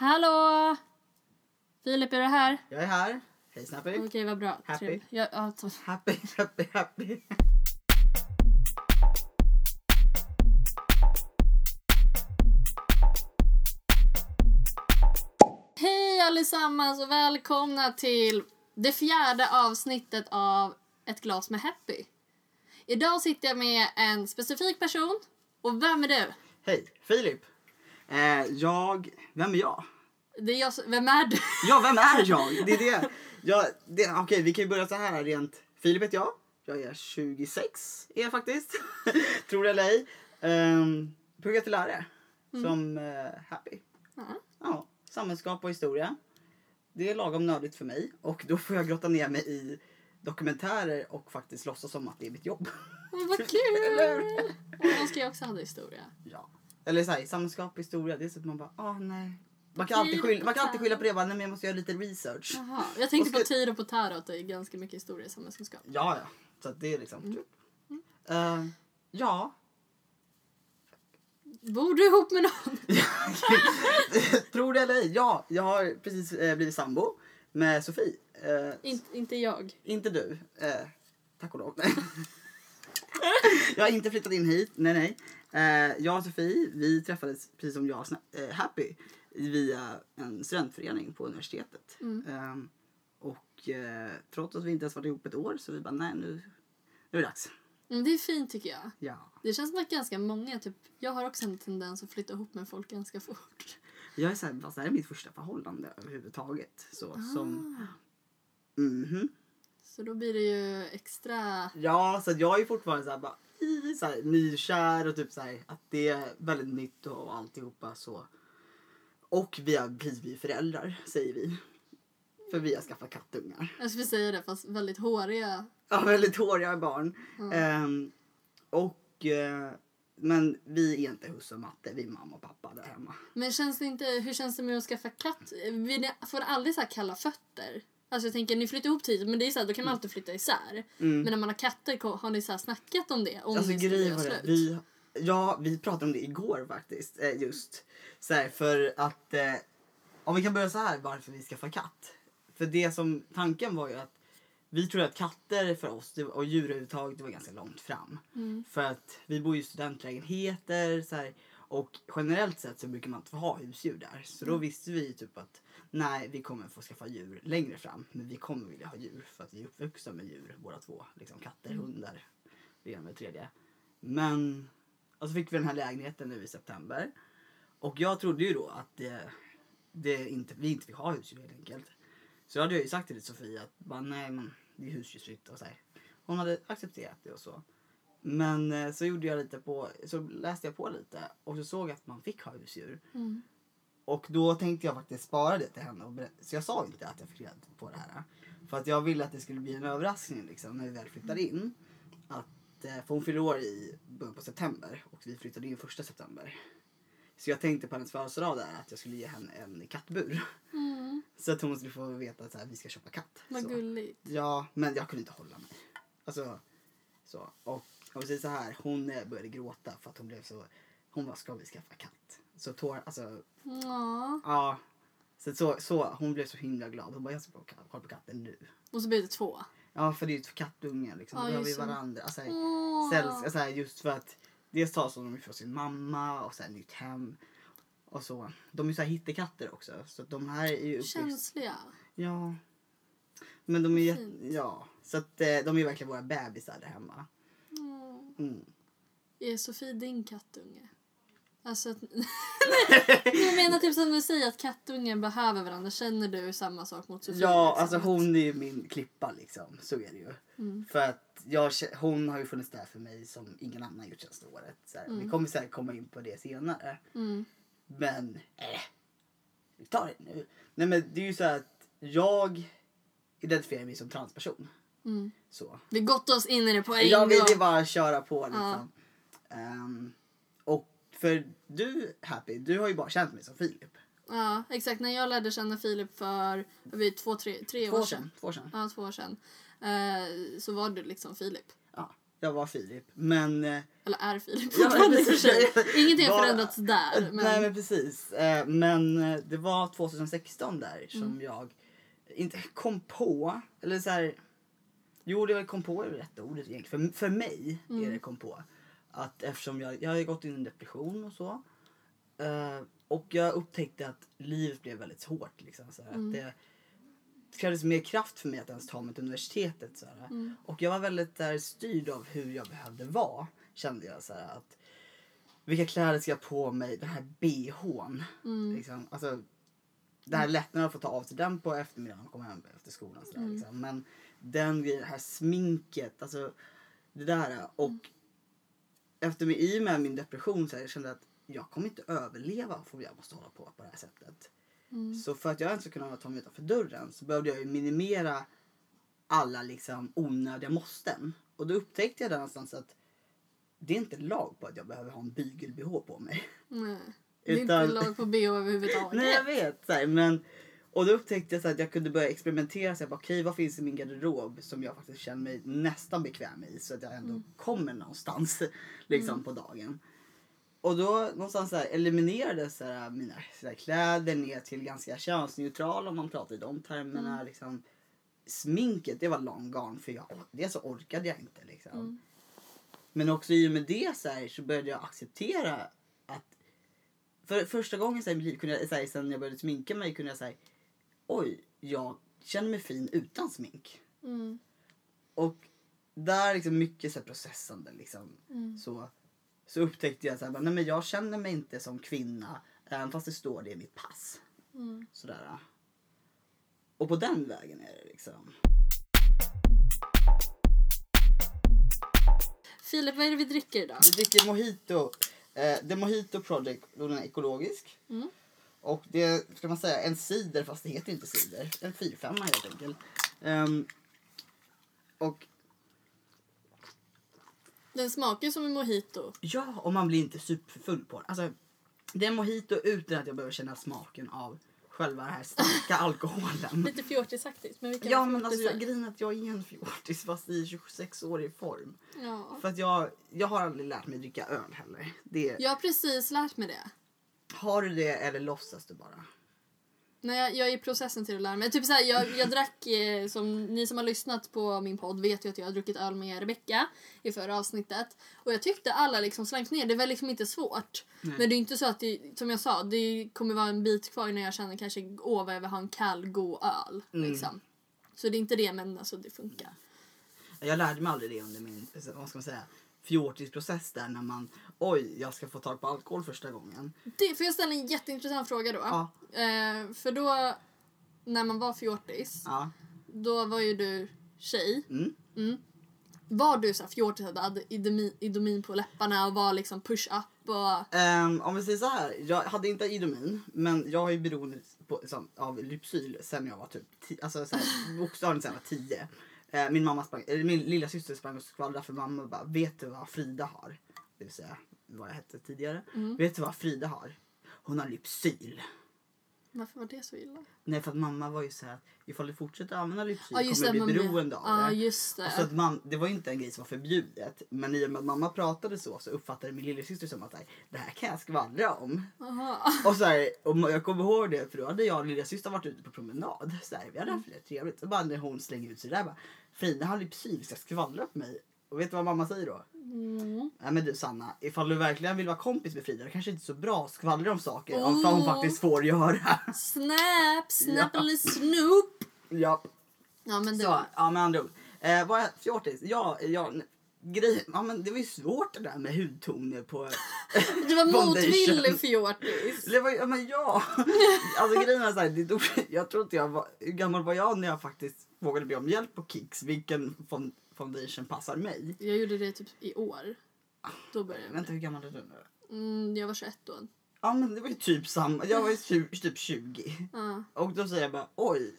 Hallå! Filip, är du här? Jag är här. Hej Snappy. Okej, vad bra. Happy? Trevligt. Ja, Happy, happy, happy. Hej allesammans och välkomna till det fjärde avsnittet av Ett glas med Happy. Idag sitter jag med en specifik person. Och vem är du? Hej, Filip. Eh, jag... Vem är jag? Det är jag som, Vem är du? Ja, vem är jag? Det är det. Jag, det Okej, vi kan ju börja så här rent. Filip heter jag. Jag är 26, är jag faktiskt. Tror det eller ej. Um, pluggar till lärare. Som eh, Happy. Ja. Ja, samhällskunskap och historia. Det är lagom nördigt för mig. Och då får jag grotta ner mig i dokumentärer och faktiskt låtsas som att det är mitt jobb. Vad Eller kul! Och jag ska ju också ha historia. Ja. Eller så här, samhällskunskap och historia, det är så att man bara, ah nej. Man kan, alltid skylla, man kan alltid skylla på det, bara, nej men jag måste göra lite research. Jaha, jag tänkte Och ska- på Tiro på Tarot, det är ganska mycket historia i samhällskunskap. Ja, ja. Så det är liksom... Mm. Eh, ja. Bor du ihop med någon? Tror det eller ej, ja. Jag har precis eh, blivit sambo med Sofie. Eh, In, inte jag. Inte du. Eh, tack och lov. Jag har inte flyttat in hit. Nej, nej. Eh, jag och Sofie, vi träffades precis som jag och eh, Happy via en studentförening på universitetet. Mm. Eh, och eh, trots att vi inte ens varit ihop ett år så vi bara, nej nu, nu är det dags. Men det är fint tycker jag. Ja. Det känns som att ganska många, typ, jag har också en tendens att flytta ihop med folk ganska fort. Jag är så här, fast det här är mitt första förhållande överhuvudtaget. Så, som, Ah. mhm. Så då blir det ju extra... Ja, så att jag är fortfarande så här, bara, så här, nykär och typ så här, att det är väldigt nytt och alltihopa så. Och vi har blivit föräldrar, säger vi. För vi har skaffat kattungar. Jag skulle säga det, fast väldigt håriga. Ja, väldigt håriga barn. Ja. Ehm, och, eh, men vi är inte husse och matte, vi är mamma och pappa där hemma. Men känns det inte, hur känns det med att skaffa katt? Vi ni- får aldrig så kalla fötter. Alltså jag tänker, ni flyttar ihop tidigt men det är så här, då kan man alltid flytta isär. Mm. Men när man har katter, har ni så här snackat om det? Om Alltså grejen var det, vi, ja, vi pratade om det igår faktiskt. Eh, just så här, för att eh, om vi kan börja så här varför vi skaffar katt. För det som tanken var ju att vi tror att katter för oss och djur överhuvudtaget det var ganska långt fram. Mm. För att vi bor ju i studentlägenheter så här, och generellt sett så brukar man inte få ha husdjur där. Så då visste vi typ att nej, vi kommer få skaffa djur längre fram. Men vi kommer vilja ha djur för att vi är uppvuxna med djur båda två. Liksom katter, hundar, det ena med det tredje. Men och så fick vi den här lägenheten nu i september. Och jag trodde ju då att det, det inte, vi inte fick ha husdjur helt enkelt. Så jag hade ju sagt till Sofia att bara, nej men det är husdjursfritt och så här. Hon hade accepterat det och så. Men eh, så gjorde jag lite på, så läste jag på lite och så såg jag att man fick ha husdjur. Mm. Och då tänkte jag faktiskt spara det till henne. Och berätta. Så jag sa inte att jag fick reda på det här. För att jag ville att det skulle bli en överraskning liksom, när vi väl flyttar in. Att, eh, för hon fyller år i början på september och vi flyttade in första september. Så jag tänkte på hennes födelsedag där att jag skulle ge henne en kattbur. Mm. Så att hon skulle få veta att så här, vi ska köpa katt. Vad Så. gulligt. Ja, men jag kunde inte hålla mig. Alltså, så. Och jag vill säga så här, hon började gråta för att hon blev så, hon bara, ska vi skaffa katt? Så tår, alltså, Ja. ja. Så, så, så, hon blev så himla glad. Hon bara, jag ska kolla på katten nu. Och så blir det två. Ja, för det är ju kattungar liksom. Ja, Då behöver varandra. Alltså, Åh. sällsk- alltså, just för att dels tar de ifrån sin mamma och sen nytt hem. Och så. De är så här hittekatter också. Så de här är ju. Känsliga. Ja. Men de är. Fint. Ja. Så att eh, de är verkligen våra bebisar där hemma. Mm. Är Sofie din kattunge? Alltså att... jag menar typ som du säger att kattungar behöver varandra. Känner du samma sak mot Sofie? Ja, liksom? alltså hon är ju min klippa liksom. Så är det ju. Mm. För att jag, hon har ju funnits där för mig som ingen annan gjort senaste året. Så här, Vi Mm. kommer säkert komma in på det senare. Mm. Men, äh, vi tar det nu. Nej men det är ju så att jag identifierar mig som transperson. Mm. Så. Vi gottar oss in i det på en Jag vill gång. ju bara köra på liksom. Ja. Ehm, och för du, Happy, du har ju bara känt mig som Filip. Ja, exakt. När jag lärde känna Filip för det, två, tre, tre Två år sedan. sedan. Två år sedan. Ja, två år sedan. Eh, så var du liksom Filip. Ja. jag var Filip. Men... eh, Eller är Filip fortfarande i och för sig. precis. Ingenting har förändrats där. Men... Nej men precis. Eh, Men eh, det var 2016 där som Mm. jag inte kom på, eller så här. Jo det var kom på är väl rätta ordet egentligen. För, för mig Mm. är det kom på. Att eftersom jag, jag har gått in i en depression och så. eh, Och jag upptäckte att livet blev väldigt hårt. Liksom, så Mm. att det, krävdes mer kraft för mig att ens ta mig till universitetet. Så. Mm. Och jag var väldigt där, styrd av hur jag behövde vara. Kände jag så att vilka kläder ska jag på mig? Den här bhn. Mm. Liksom, alltså, det här lättnaden att få ta av sig den på eftermiddagen och komma hem efter skolan. Så där, Mm. liksom. Men den grejen, det här sminket, alltså det där. Och efter i och med min depression så här, jag kände att jag kommer inte överleva om jag måste hålla på på det här sättet. Mm. Så för att jag ens ska kunna ta mig utanför dörren så behövde jag minimera alla liksom onödiga måsten. Och då upptäckte jag där någonstans att det är inte lag på att jag behöver ha en bygel-bh på mig. Nej. Det är Utan- inte lag på BH överhuvudtaget. Nej jag vet. Så här, men, och då upptäckte jag så att jag kunde börja experimentera. Så här, bara, Okej vad finns i min garderob som jag faktiskt känner mig nästan bekväm i. Så att jag ändå kommer någonstans liksom, på dagen. Och då någonstans så här, eliminerades så här, mina så här, kläder ner till ganska könsneutrala om man pratar i de termerna. Liksom. Sminket det var long gone för jag, det så orkade jag inte. Liksom. Mm. Men också i och med det så, här, så började jag acceptera att för första gången så här, i mitt liv kunde jag, så här, sen jag började sminka mig kunde jag säga oj, jag känner mig fin utan smink. Mm. Och där liksom mycket så processande liksom. Mm. Så, så upptäckte jag så här, nej men jag känner mig inte som kvinna även fast det står det i mitt pass. Mm. Sådär. Och på den vägen är det liksom. Filip, vad är det vi dricker idag? Vi dricker mojito. Eh, det är Mojito Project och den är ekologisk. Mm. Och det ska man säga, en cider fast det heter inte cider. En 4 helt enkelt. Ehm, och Den smakar som en mojito. ja, och man blir inte superfull på den. Alltså, det är mojito utan att jag behöver känna smaken av själva den här starka alkoholen. Lite fjortisaktigt. Men vi kan Ja men alltså jag, är att jag är en fjortis fast i 26-årig form. ja. För att jag, jag har aldrig lärt mig dricka öl heller. Det, Jag har precis lärt mig det. Har du det eller låtsas du bara? Nej, jag, jag är i processen till att lära mig. Typ så här, jag, jag drack, eh, som ni som har lyssnat på min podd vet ju att jag har druckit öl med Rebecca i förra avsnittet. Och jag tyckte alla liksom slank ner. Det var liksom inte svårt. Nej. Men det är inte så att det, som jag sa, det kommer vara en bit kvar när jag känner kanske åh vad jag vill ha en kall god öl. Mm. Liksom. Så det är inte det men alltså det funkar. Jag lärde mig aldrig det under min vad ska man säga, fjortisprocess där när man oj, jag ska få tag på alkohol första gången. Det, får jag ställa en jätteintressant fråga då? Ja. Eh, för då, när man var fjortis, Ja. då var ju du tjej. Mm. Mm. Var du så här fjortis hade idomin, idomin på läpparna och var liksom push-up och... Ehm, om vi säger så här, jag hade inte idomin men jag har ju beroende på, som, av Lypsyl sen jag var typ ti- alltså så här, bokstavligen sen jag var tio. Eh, min mamma sprang, eller min lilla syster sprang och skvallrade för mamma bara vet du vad Frida har? Det vill säga vad jag hette tidigare. Mm. Vet du vad Frida har? Hon har Lypsyl. Varför var det så illa? Nej för att mamma var ju så här att ifall du fortsätter använda Lypsyl just kommer det. du bli beroende av Ja det. just Och så att det. man, det var ju inte en grej som var förbjudet. Men i och med att mamma pratade så så uppfattade min lillasyster som att så det här kan jag skvallra om. Aha. Och, så här, och jag kommer ihåg det för då hade jag och lillasyster varit ute på promenad. Så här, vi hade haft det trevligt. Och bara när hon slänger ut sig där bara Frida har lypsyl, ska skvallra på mig. Och vet du vad mamma säger då? Mm. Nej men du Sanna, ifall du verkligen vill vara kompis med Frida, det kanske inte är så bra att skvallra om saker om vad hon Oh. faktiskt får göra. Snap, snap Ja. eller snoop. ja, Ja men det så, ja med andra ord. Eh, vad är fjortis? Ja, ja, grejen, ja men det var ju svårt det där med hudtoner på... Du var motvillig fjortis. Det var, ja men ja! Alltså grejen är såhär, det tog, jag tror inte jag var, hur gammal var jag när jag faktiskt vågade be om hjälp på Kicks? Vilken foundation passar mig? Jag gjorde det typ i år. Då började jag Vänta det. hur gammal är du nu? Mm, jag var 21 då. Ja men det var ju typ samma, jag var ju tju- typ 20. Ja. Och då säger jag bara oj,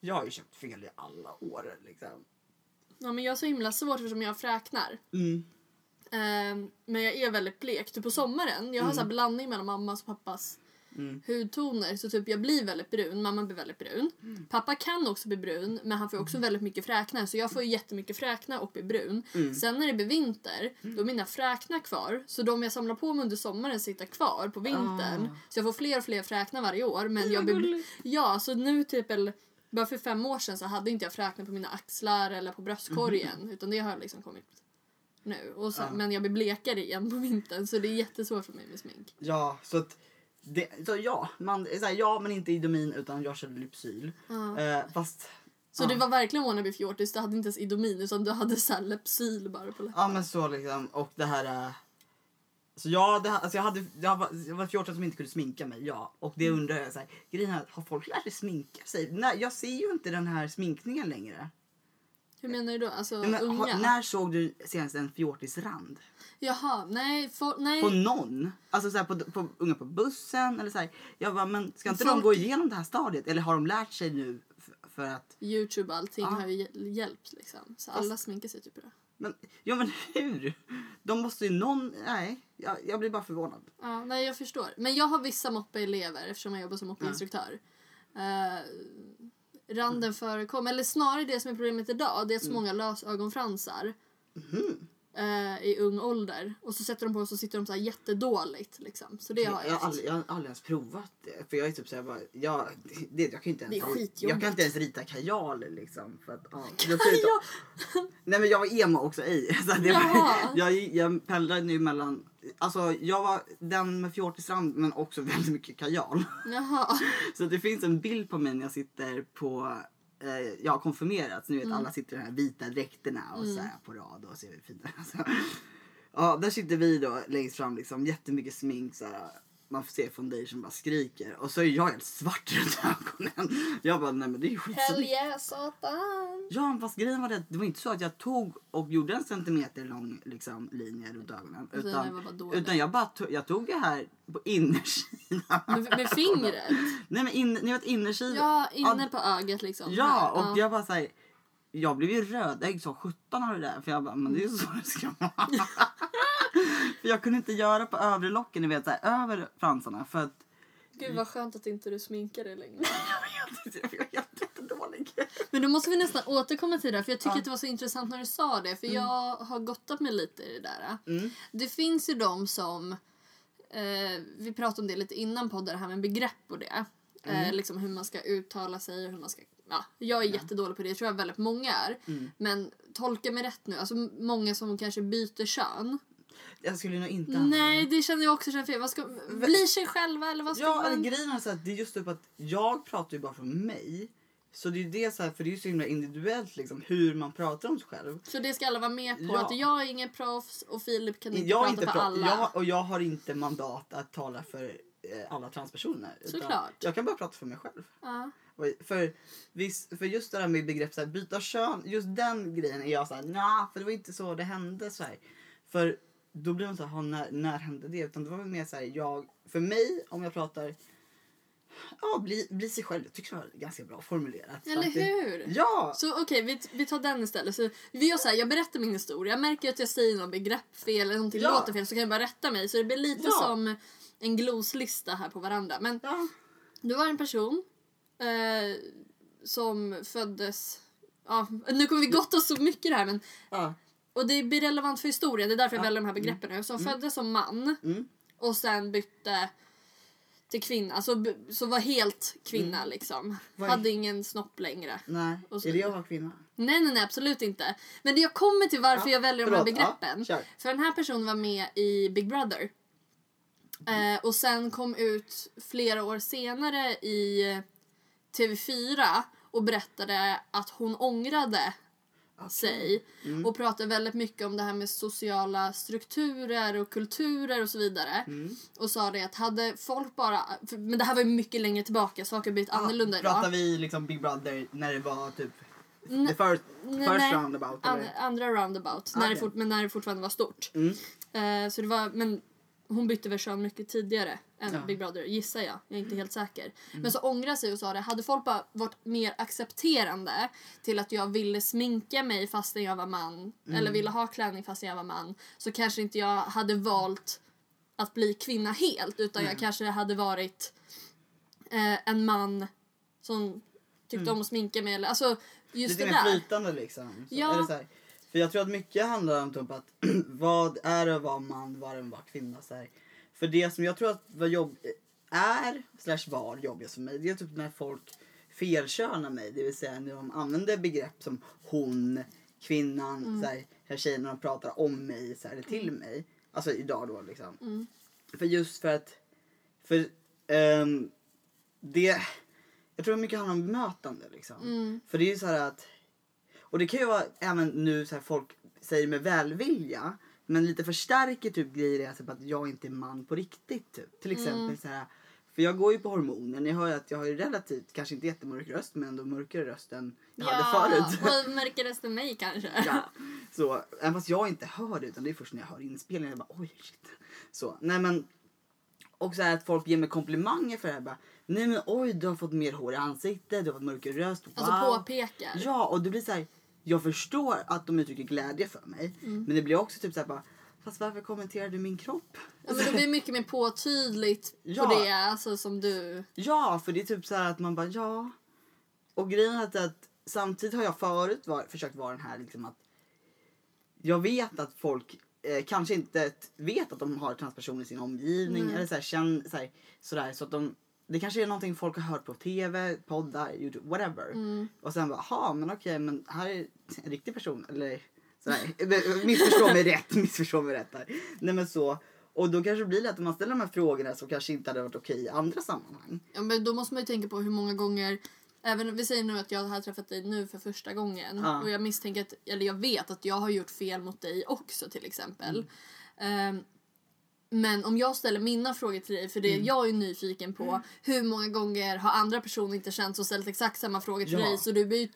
jag har ju köpt fel i alla år liksom. Ja men jag har så himla svårt eftersom jag fräknar. Mm. Ehm, men jag är väldigt blek. Typ på sommaren, jag har Mm. så här blandning mellan mammas och pappas Mm. hudtoner. Så typ jag blir väldigt brun, mamma blir väldigt brun. Mm. Pappa kan också bli brun men han får också väldigt mycket fräknar så jag får ju jättemycket fräknar och blir brun. Mm. Sen när det blir vinter då är mina fräknar kvar så de jag samlar på mig under sommaren sitter kvar på vintern. Ah. Så jag får fler och fler fräknar varje år men jag blir... Ja så nu typ bara för fem år sedan så hade inte jag fräknar på mina axlar eller på bröstkorgen utan det har liksom kommit nu. Och sen, Ja. Men jag blir blekare igen på vintern så det är jättesvårt för mig med smink. Ja, så att det, så ja, man, så här, ja, men inte Idomin utan jag körde Lypsyl. Ja. Eh, fast... Så ja. det var verkligen wannabe fjortis, du hade inte ens Idomin utan du hade så här Lypsyl bara på läpparna. Ja men så liksom, och det här... Så ja, det, alltså jag, hade, jag, var, jag var 14 som inte kunde sminka mig, ja. Och det Mm. undrar jag, så här, grejen är, har folk lärt sig sminka sig? Nej, jag ser ju inte den här sminkningen längre. Hur menar du då? Alltså men, unga? har, när såg du senast en fjortisrand? Jaha, nej, for, nej. På någon? Alltså så här, på, på, unga på bussen eller så här. Jag bara, men ska inte de Folk- gå igenom det här stadiet? Eller har de lärt sig nu f- för att... Youtube och allting Ja. har ju hjäl- hjälpt liksom. Så alla sminkar sig typ idag. Men, ja men hur? De måste ju någon... Nej, jag, jag blir bara förvånad. Ja, nej jag förstår. Men jag har vissa moppeelever eftersom jag jobbar som moppeinstruktör. Uh, randen förekommer, eller snarare det som är problemet idag, det är att så många lösögonfransar Mhm. Eh, i ung ålder. Och så sätter de på och så sitter de så här jättedåligt liksom. Så det har jag, jag. har aldrig, jag har aldrig ens provat det. För jag är typ såhär bara, jag, det, jag kan ju inte ens, Det är skitjobbigt. Jag kan inte ens rita kajal liksom. För att, ja, jag ut- Nej men jag var emo också i. Så det var, jag, jag pendlade nu mellan, alltså jag var den med fjortisrand men också väldigt mycket kajal. Jaha. Så det finns en bild på mig när jag sitter på, eh, jag har konfirmerats, ni vet Mm. alla sitter i de här vita dräkterna och så här på rad och ser fina alltså. Ja, där sitter vi då längst fram liksom, jättemycket smink så här. Man får se foundation bara skriker och så är jag helt svart runt ögonen. Jag bara, nej men det är ju Hell yeah satan. Ja fast grejen var det det var inte så att jag tog och gjorde en centimeter lång liksom, linje runt ögonen. Utan, utan jag bara tog, jag tog det här på innersidan. Med, med fingret? Nej men in, ni vet innersidan. Ja, inne på ögat liksom. Ja, och jag bara såhär. Jag blev ju rödägg som 17 av det där. För jag bara, men det är ju så det ska vara. för jag kunde inte göra på övre locken, ni vet såhär, över fransarna. För att Gud vad skönt att inte du sminkar dig längre. jag. Men då måste vi nästan återkomma till det här, för jag tycker Ja. att det var så intressant när du sa det. För jag har gottat mig lite i det där. Mm. Det finns ju de som, eh, vi pratade om det lite innan podden, det här med begrepp och det. Eh, liksom hur man ska uttala sig och hur man ska, ja, jag är jättedålig på det, jag tror jag väldigt många är. Mm. Men tolka mig rätt nu, alltså många som kanske byter kön. Jag skulle nog inte Nej, det känner jag också känns fel. Vad ska, bli sig själva eller vad ska Ja, man? grejen är så att det är just typ att jag pratar ju bara för mig. Så det är det så här, för det är ju så himla individuellt liksom hur man pratar om sig själv. Så det ska alla vara med på, Ja. att jag är ingen proffs och Filip kan inte Jag, prata inte för alla. jag, och jag har inte mandat att tala för eh, alla transpersoner. Såklart. Jag kan bara prata för mig själv. Och För, för just det där med begrepp så här, byta kön, just den grejen är jag såhär, nja, för det var inte så det hände. Så här. För då blir man såhär, "Ha, när, när hände det? Utan det var mer såhär, jag, för mig om jag pratar, ja, bli, bli sig själv. Jag tycker det var ganska bra formulerat. Så Eller att det- hur? Ja! Så okej, vi, vi tar den istället. Så vi gör så här, jag berättar min historia. Jag märker att jag säger något begrepp fel eller någonting Ja. låter fel så kan jag bara rätta mig. Så det blir lite Ja. som en gloslista här på varandra. Men ja. det var en person eh, som föddes... Ja, nu kommer vi gått oss så mycket här men ja. Och det blir relevant för historien, det är därför jag Ja. väljer de här begreppen nu. Som föddes som man Mm. och sen bytte till kvinna, alltså b- så var helt kvinna liksom. Mm. Vad är- Hade ingen snopp längre. Nej, så- är det jag var kvinna? Nej, nej, nej, absolut inte. Men det jag kommer till varför Ja, jag väljer de här förlåt. begreppen. Ja. För den här personen var med i Big Brother. Eh, och sen kom ut flera år senare i TV4 och berättade att hon ångrade sig. Mm. Och pratade väldigt mycket om det här med sociala strukturer och kulturer och så vidare. Mm. Och sa det att hade folk bara, för, men det här var ju mycket längre tillbaka, saker har blivit annorlunda idag. Pratar vi liksom Big Brother när det var typ Nej, the first, first nej. roundabout? An, andra roundabout, när det Okej. fort, men när det fortfarande var stort. Mm. Eh, så det var, men hon bytte väl kön mycket tidigare än Ja. Mm. Big Brother, gissar jag. Jag är inte helt säker. Men så ångrade sig och sa det, hade folk bara varit mer accepterande till att jag ville sminka mig fastän jag var man, Mm. eller ville ha klänning fastän jag var man, så kanske inte jag hade valt att bli kvinna helt, utan jag kanske hade varit eh, en man som tyckte om att sminka mig. Eller, alltså just Lite det mer där. flytande liksom. Så, Ja. För jag tror att mycket handlar om typ att vad är det att vara man, vad är att vara kvinna. Så här. För det som jag tror att vad jobb är, slash var jobbigast för mig, det är typ när folk felkönar mig. Det vill säga när de använder begrepp som hon, kvinnan, Mm. så här, här tjejen när de pratar om mig så här, eller till mig. Alltså idag då liksom. Mm. För just för att, för ehm, det, jag tror mycket handlar om bemötande liksom. Mm. För det är ju så här att, och det kan ju vara även nu så här folk säger med välvilja, men lite förstärker typ grejer typ att jag inte är man på riktigt typ. Till exempel Mm. så här, för jag går ju på hormoner, ni hör ju att jag har ju relativt, kanske inte jättemörk röst men ändå mörkare röst än jag hade förut. och märker resten mig kanske. Ja. Så, även fast jag inte hör det utan det är först när jag hör inspelningen jag bara oj shit. Så, nej men. Och så här att folk ger mig komplimanger för det här bara. Nej men oj du har fått mer hår i ansiktet, du har fått mörkare röst. Wow. Alltså påpekar. Ja och det blir så här. Jag förstår att de uttrycker glädje för mig. Mm. Men det blir också typ så här bara. Fast varför kommenterar du min kropp? Ja, men det blir mycket mer påtydligt Ja. på det alltså, som du... Ja, för det är typ så att man bara ja. Och grejen är att, samtidigt har jag förut var, försökt vara den här liksom att jag vet att folk eh, kanske inte vet att de har transpersoner i sin omgivning Nej. eller så här, känn, så här, sådär så att de det kanske är någonting folk har hört på tv, poddar, youtube, whatever. Mm. Och sen bara, ha men okej men här är en riktig person eller sådär. missförstå mig rätt, missförstå mig rätt här. Nej men så. Och då kanske det blir lätt att man ställer de här frågorna som kanske inte hade varit okej i andra sammanhang. Ja, men då måste man ju tänka på hur många gånger Även vi säger nu att jag har träffat dig nu för första gången Ja. och jag misstänker att, eller jag vet att jag har gjort fel mot dig också till exempel. Ehm, men om jag ställer mina frågor till dig, för det jag är nyfiken på, hur många gånger har andra personer inte känt och ställt exakt samma frågor till Ja. dig så du blir ju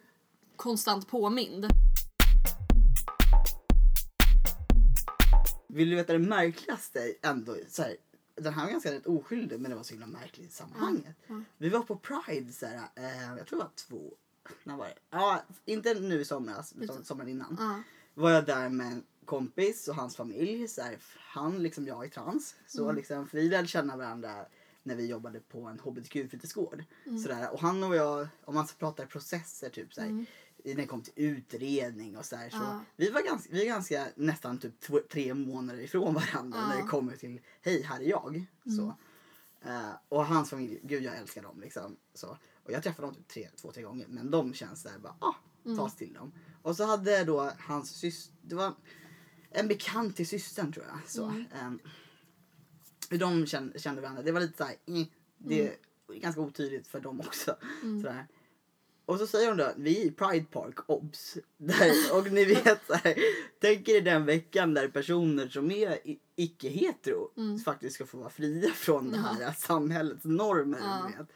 konstant påmind. Vill du veta det märkligaste ändå? Så här, den här var ganska rätt oskyldig men det var så himla märkligt i sammanhanget. Ja. Vi var på Pride, så här, eh, jag tror det var två, när var det? Ja, inte nu i somras, utan sommaren innan. Var jag där med en kompis och hans familj. Så här, han liksom jag är trans. Så Mm. liksom, för vi lärde känna varandra när vi jobbade på en hbtq-fritidsgård. Mm. Sådär. Och han och jag, om man pratar processer typ såhär, Mm. när det kom till utredning och sådär. Så Ja. vi var ganska, vi är ganska nästan typ två, tre månader ifrån varandra Ja. när det kommer till hej här är jag. Så. Eh, och hans familj, gud jag älskar dem liksom. Så. Och jag träffade dem typ tre, två, tre gånger men de känns där bara, ah, tas till dem. Och så hade då hans syster, det var en bekant till systern tror jag. Så. ehm, hur de kände, kände varandra, det var lite såhär, eh, det är ganska otydligt för dem också. Sådär. Och så säger de då, vi är i Pride Park, obs. Där, och ni vet så här, tänk er den veckan där personer som är i- icke-hetero faktiskt ska få vara fria från det här samhällets normer. Ja. Vet.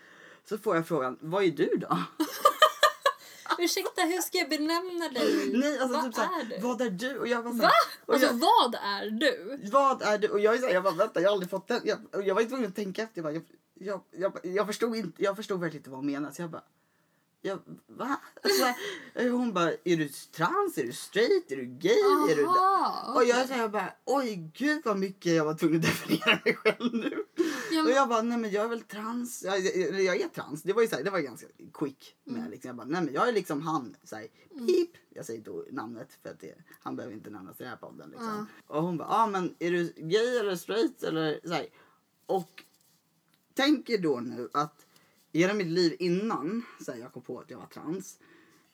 Så får jag frågan, vad är du då? Ursäkta, hur ska jag benämna dig? Nej, alltså, vad typ så här, är du? Vad är du? Och jag så Va? och Alltså jag, vad är du? vad är du? Och jag är så här, jag bara, vänta, jag har aldrig fått den. Jag, jag var inte tvungen att tänka efter. Jag, bara, jag, jag, jag, jag, förstod inte, jag förstod verkligen inte vad hon menade. Så jag bara, jag, va? Så här, hon bara, är du trans? Är du straight? Är du gay? Är du Aha, Och jag, så jag bara, oj gud vad mycket jag var tvungen att definiera mig själv nu. Ja, Och men- jag bara, nej men jag är väl trans. Jag, jag, jag är trans. Det var ju så här, det var ganska quick. Med, Mm. liksom. Jag bara, nej men jag är liksom han. Så här, pip. Jag säger inte namnet för att det, han behöver inte nämnas i den här podden. Liksom. Och hon bara, ah, men är du gay eller straight? Eller, så här. Och tänker då nu att genom mitt liv innan så jag kom på att jag var trans.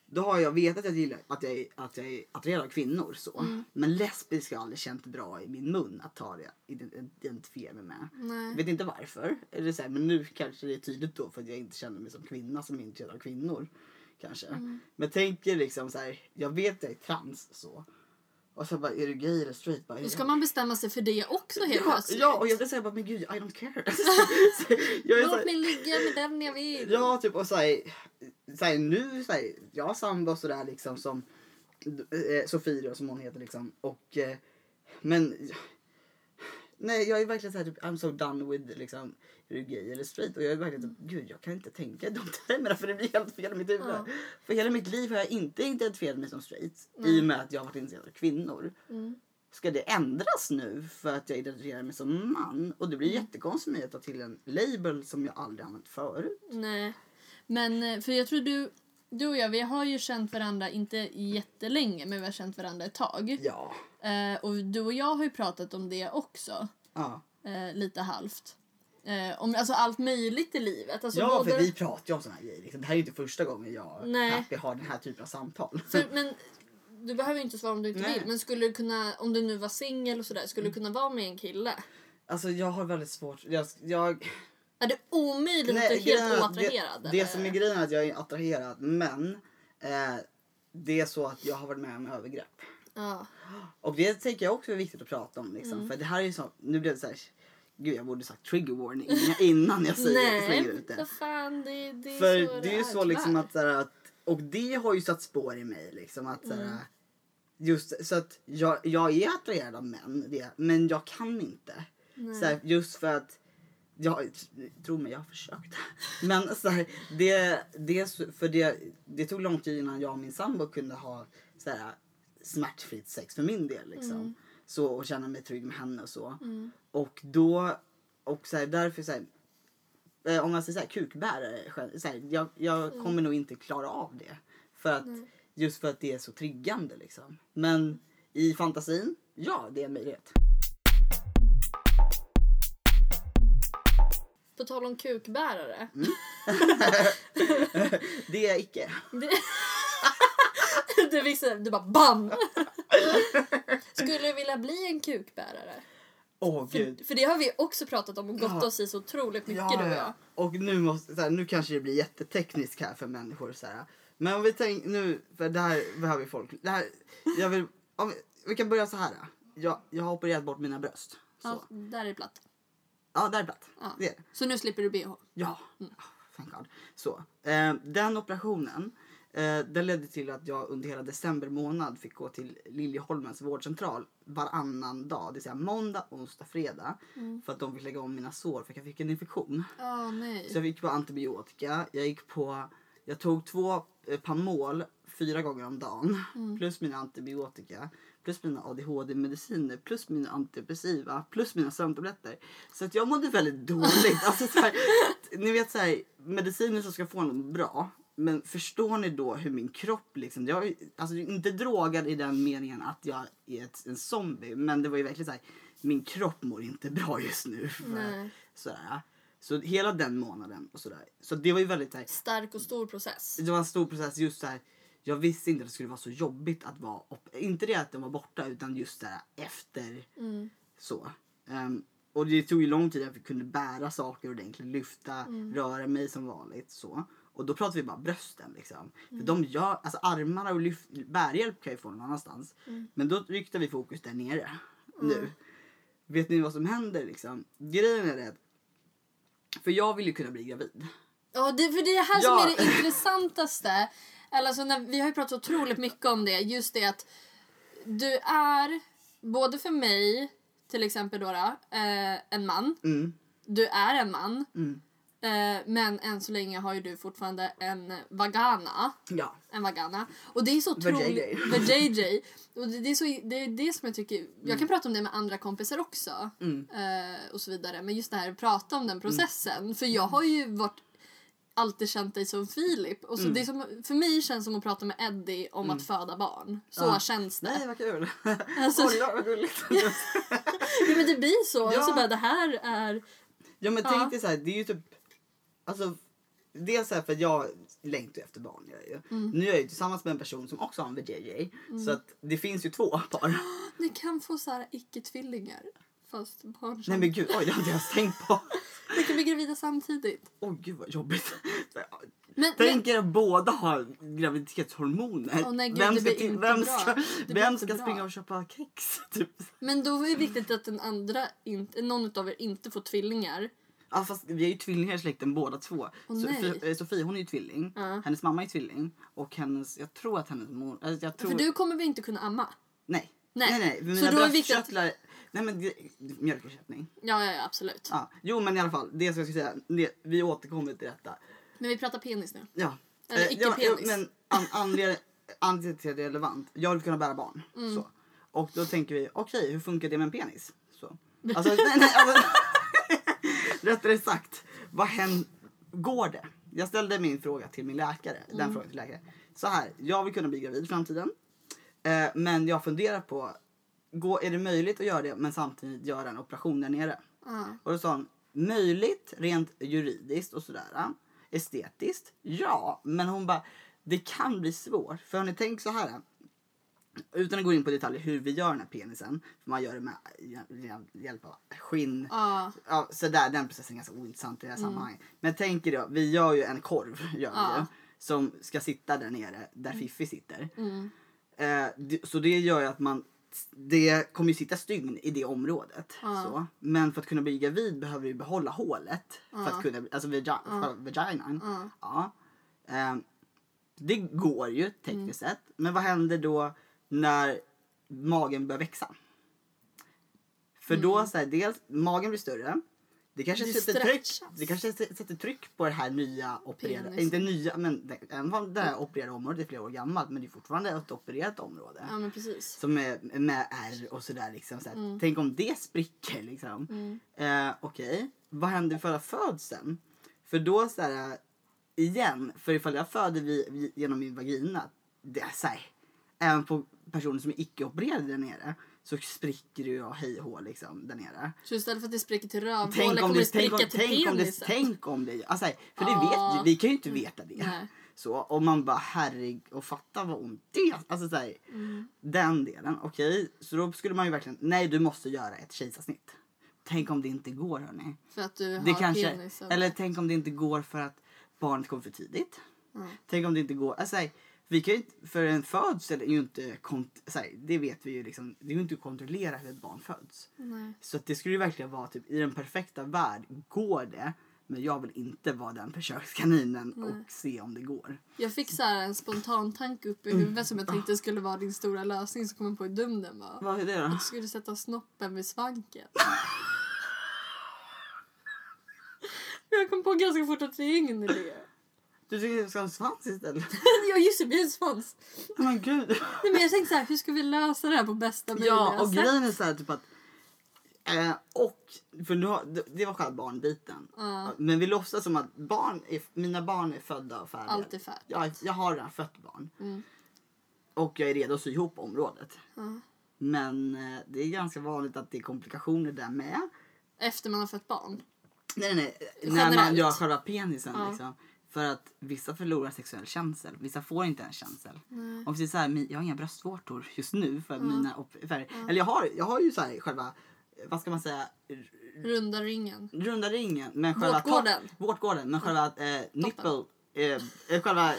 Då har jag vetat att jag gillar att jag att jag är attraherad av kvinnor. Så. Mm. Men lesbisk har jag aldrig känt bra i min mun att ta det, ident- identifiera mig med. Nej. Vet inte varför. Eller så här, men nu kanske det är tydligt då för att jag inte känner mig som kvinna som är intresserad av kvinnor. Kanske. Mm. Men tänker liksom så här, jag vet att jag är trans så. Och så bara, är du gay eller straight? Bara, Då ska man bestämma sig för det också helt ja, plötsligt. ja, och jag säga bara, men gud, I don't care. så, jag är Låt här, mig ligga med den jag vill. Ja, typ och såhär, såhär nu, såhär, jag har sambo och sådär liksom som eh, Sofie då, som hon heter liksom. Och, eh, men nej jag är verkligen såhär typ I'm so done with liksom är du gay eller straight? Och jag är verkligen typ, gud jag kan inte tänka i de termerna för det blir helt fel i mitt huvud. Ja. För hela mitt liv har jag inte identifierat mig som straight i Nej. och med att jag har varit intresserad av kvinnor. Mm. ska det ändras nu för att jag identifierar mig som man? Och det blir Mm. jättekonstigt mig att ta till en label som jag aldrig använt förut. Nej. Men eh, för jag tror du, du och jag, vi har ju känt varandra inte jättelänge men vi har känt varandra ett tag. Ja. Eh, och du och jag har ju pratat om det också. Ja, Eh, lite halvt. Eh, om alltså allt möjligt i livet. Alltså ja både- för vi pratar ju om såna här grejer. Liksom. Det här är ju inte första gången jag Nej. Happy har den här typen av samtal. För, men du behöver ju inte svara om du inte Nej. vill. Men skulle du kunna, om du nu var singel och sådär, skulle du kunna vara med en kille? Alltså jag har väldigt svårt. Jag, jag, Är det omöjligt att du är helt att oattraherad? Det, det som är grejen är att jag är attraherad men eh, det är så att jag har varit med om övergrepp. Ja. Och det tänker jag också är viktigt att prata om. Mm. Liksom. För det här är ju så, nu blev det så här, gud jag borde sagt trigger warning innan jag säger, slänger ut Nej, det. fan det, det För så det är ju så liksom att, så här, att, och det har ju satt spår i mig liksom att så här, Mm. Just så att jag, jag är attraherad av män, det, men jag kan inte. Nej. Så här, just för att jag, tro mig, jag har försökt. Men så här, det, det, för det, det tog lång tid innan jag och min sambo kunde ha så här, smärtfritt sex för min del. Liksom. Mm. Så, och känna mig trygg med henne och så. Mm. Och då, och så här, därför så här, eh, om man säger så här, kukbärare, så här, jag, jag kommer nog inte klara av det. För att, Nej. just för att det är så triggande liksom. Men i fantasin, ja det är en möjlighet. På tal om kukbärare. Mm. det är jag icke. Det... du visste, du bara BAM! Skulle du vilja bli en kukbärare? Åh gud. För, för det har vi också pratat om och gått Ja. oss i så otroligt mycket du och jag. Och nu, måste, så här, nu kanske det blir jättetekniskt här för människor. Så här. Men om vi tänker nu, för det här behöver folk. Det här, jag vill, vi, vi kan börja så här. Jag, jag har opererat bort mina bröst. Så. Ja, där är platt. Ja, där är platt. Ja. Det är det. Så nu slipper du bh. Ja, Ah, thank God. Så, eh, den operationen eh, den ledde till att jag under hela december månad fick gå till Liljeholmens vårdcentral varannan dag. Det vill säga måndag, onsdag, fredag. För att de fick lägga om mina sår för att jag fick en infektion. Åh nej. Så jag gick på antibiotika. Jag gick på... Jag tog två eh, Pamol fyra gånger om dagen. Plus mina antibiotika. Plus mina ADHD-mediciner. Plus mina antidepressiva. Plus mina sömntabletter. Så att jag mådde väldigt dåligt. alltså, så här, ni vet så här, mediciner som ska få något bra. Men förstår ni då hur min kropp liksom... Jag är alltså, inte drogad i den meningen att jag är ett, en zombie. Men det var ju verkligen så här. Min kropp mår inte bra just nu. För, sådär. Så hela den månaden och sådär. Så det var ju väldigt såhär, Stark och stor process. det var en stor process just såhär. Jag visste inte att det skulle vara så jobbigt att vara, inte det att de var borta utan just såhär efter Mm. så. Ehm, och det tog ju lång tid att jag kunde bära saker ordentligt, lyfta, Mm. röra mig som vanligt så. Och då pratar vi bara brösten liksom. Mm. För de gör, alltså armarna och lyft, bärhjälp kan jag få någon annanstans. Mm. Men då riktar vi fokus där nere nu. Vet ni vad som händer liksom? Grejen är det för jag vill ju kunna bli gravid. Ja, det, för det är det här Ja. som är det intressantaste. Eller alltså, när, vi har ju pratat otroligt mycket om det. Just det att du är, både för mig till exempel då, eh, en man. Mm, Du är en man. Mm. Eh, men än så länge har ju du fortfarande en vagana. Ja. En vagana. Och det är så otroligt... Vajayjay. Och det, är så, det är det som jag tycker... Jag kan prata om det med andra kompisar också. Mm. Eh, och så vidare. Men just det här att prata om den processen. För jag har ju varit alltid känt dig som Filip. Och så Mm. det som, för mig känns det som att prata med Eddie om att föda barn. Så Ja. känns det. Nej vad kul. Alltså- Oj, vad gulligt. Ja, men det blir så. Ja. Och så bara, det här är... ja men Ja. tänk dig så här, det är ju typ, alltså Dels så här för att jag längtar efter barn. Jag ju. Mm. Nu är jag ju tillsammans med en person som också har en VJJ. Så att det finns ju två par. Ni kan få så här icke-tvillingar. Fast barn som... Nej men gud, oj det har inte jag ens tänkt på. Ni kan bli gravida samtidigt. Oj gud vad jobbigt. Men, Tänk er att båda har graviditetshormoner. Åh, nej, gud, vem ska, till, inte vem ska, vem inte ska springa och köpa kex? Typ. men då är det viktigt att den andra inte, någon av er inte får tvillingar. Ja, fast vi är ju tvillingar i släkten båda två. Nej. för, eh, Sofie hon är ju tvilling. Ja. Hennes mamma är tvilling. Och hennes, jag tror att hennes mor... Alltså jag tror, För du kommer väl inte kunna amma? Nej. Nej. Nej, nej. Så då är viktigt att-. Nej men mjölkersättning. Ja, ja, ja absolut. Ja. Jo men i alla fall, det jag ska säga. Det, vi återkommer till detta. Men vi pratar penis nu. Ja. Eller Eh, icke-penis. ja, Men an, anledningen till att det är relevant. Jag vill kunna bära barn. Mm. Så. Och då tänker vi, okej hur funkar det med en penis? Så. Alltså, nej, nej, alltså, rättare sagt, vad händer? Går det? Jag ställde min fråga till min läkare. Den frågan till läkare. Så här, jag vill kunna bli gravid i framtiden. Eh, men jag funderar på, går, är det möjligt att göra det men samtidigt göra en operation där nere? Ja. Och då sa hon, möjligt rent juridiskt och sådär. ja. Estetiskt, ja. Men hon bara, det kan bli svårt. För har ni tänkt så här. Utan att gå in på detaljer hur vi gör den här penisen. För man gör det med hjäl- hjälp av skinn. Ja. Ja, så där, den processen är ganska ointressant i det här sammanhanget. Men tänk er då, vi gör ju en korv. Gör vi Ja. ju, som ska sitta där nere, där Fiffi sitter. Mm. Eh, så det gör ju att man det kommer ju sitta stygn i det området. Ja. Så. Men för att kunna bli gravid behöver vi behålla hålet. För att kunna, alltså vagi- själva vaginan. Ja. Eh, det går ju tekniskt Mm. sett. Men vad händer då när magen börjar växa? För Mm. då så här, dels magen blir större. Det kanske, Det sätter tryck, det kanske sätter tryck på det här nya opererade, Penisen. inte nya men det, även det här opererade området är flera år gammalt men det är fortfarande ett opererat område. ja, men precis. Som är med R och sådär liksom. Så här. Mm. Tänk om det spricker liksom. Mm. Eh, Okej, vad händer för födseln? För då så här, igen, för ifall jag föder vi, vi, genom min vagina, det är så här, även på personer som är icke-opererade där nere så spricker det ju och hej och hå liksom där nere. Så istället för att det spricker till rövhålet Tänk om kommer det, det tänk spricka om, till tänk om det, penisen. tänk om det, alltså, för det vet vi kan ju inte veta det. Nej. Så om man bara herregud och fatta vad ont det alltså så här, Mm. Den delen, okej. Så då skulle man ju verkligen, nej du måste göra ett kejsarsnitt. Tänk om det inte går hörni. För att du Det har kanske, penisen. eller tänk om det inte går för att barnet kommer för tidigt. Ja. Tänk om det inte går, alltså, här, vi kan ju, för en födsel är ju inte, kont- så här, det vet vi ju liksom, det är ju inte att kontrollera hur ett barn föds. Nej. Så att det skulle ju verkligen vara typ i den perfekta värld, går det? Men jag vill inte vara den försökskaninen Nej. och se om det går. Jag fick så här en spontan tanke upp i huvudet som jag tänkte skulle vara din stora lösning så kom jag på hur dum den var. Vad är det då? Du skulle sätta snoppen vid svanken. jag kom på ganska fort att det är ingen idé. Du tycker jag ska ha en svans istället? ja just det, blir en svans. Men gud. Nej, men jag tänkte så här, hur ska vi lösa det här på bästa möjliga Ja, och sätt? grejen är så här typ att... Eh, och, för nu har, det, det var själva barnbiten. Ja. Men vi låtsas som att barn är, mina barn är födda och färdiga. Allt är färdigt. Jag, jag har redan fött barn. Mm. Och jag är redo att sy ihop området. Ja. Men eh, det är ganska vanligt att det är komplikationer där med. Efter man har fött barn. Nej, nej, nej. När man gör själva penisen Ja. liksom. För att vissa förlorar sexuell känsel. Vissa får inte en känsel. Nej. Och precis så här, jag har inga bröstvårtor just nu för mina op- för, Eller jag har, jag har ju så här själva, vad ska man säga, Runda ringen. runda ringen. Men själva Vårtgården. vårtgården. Men själva eh, nipple, eh, eh, själva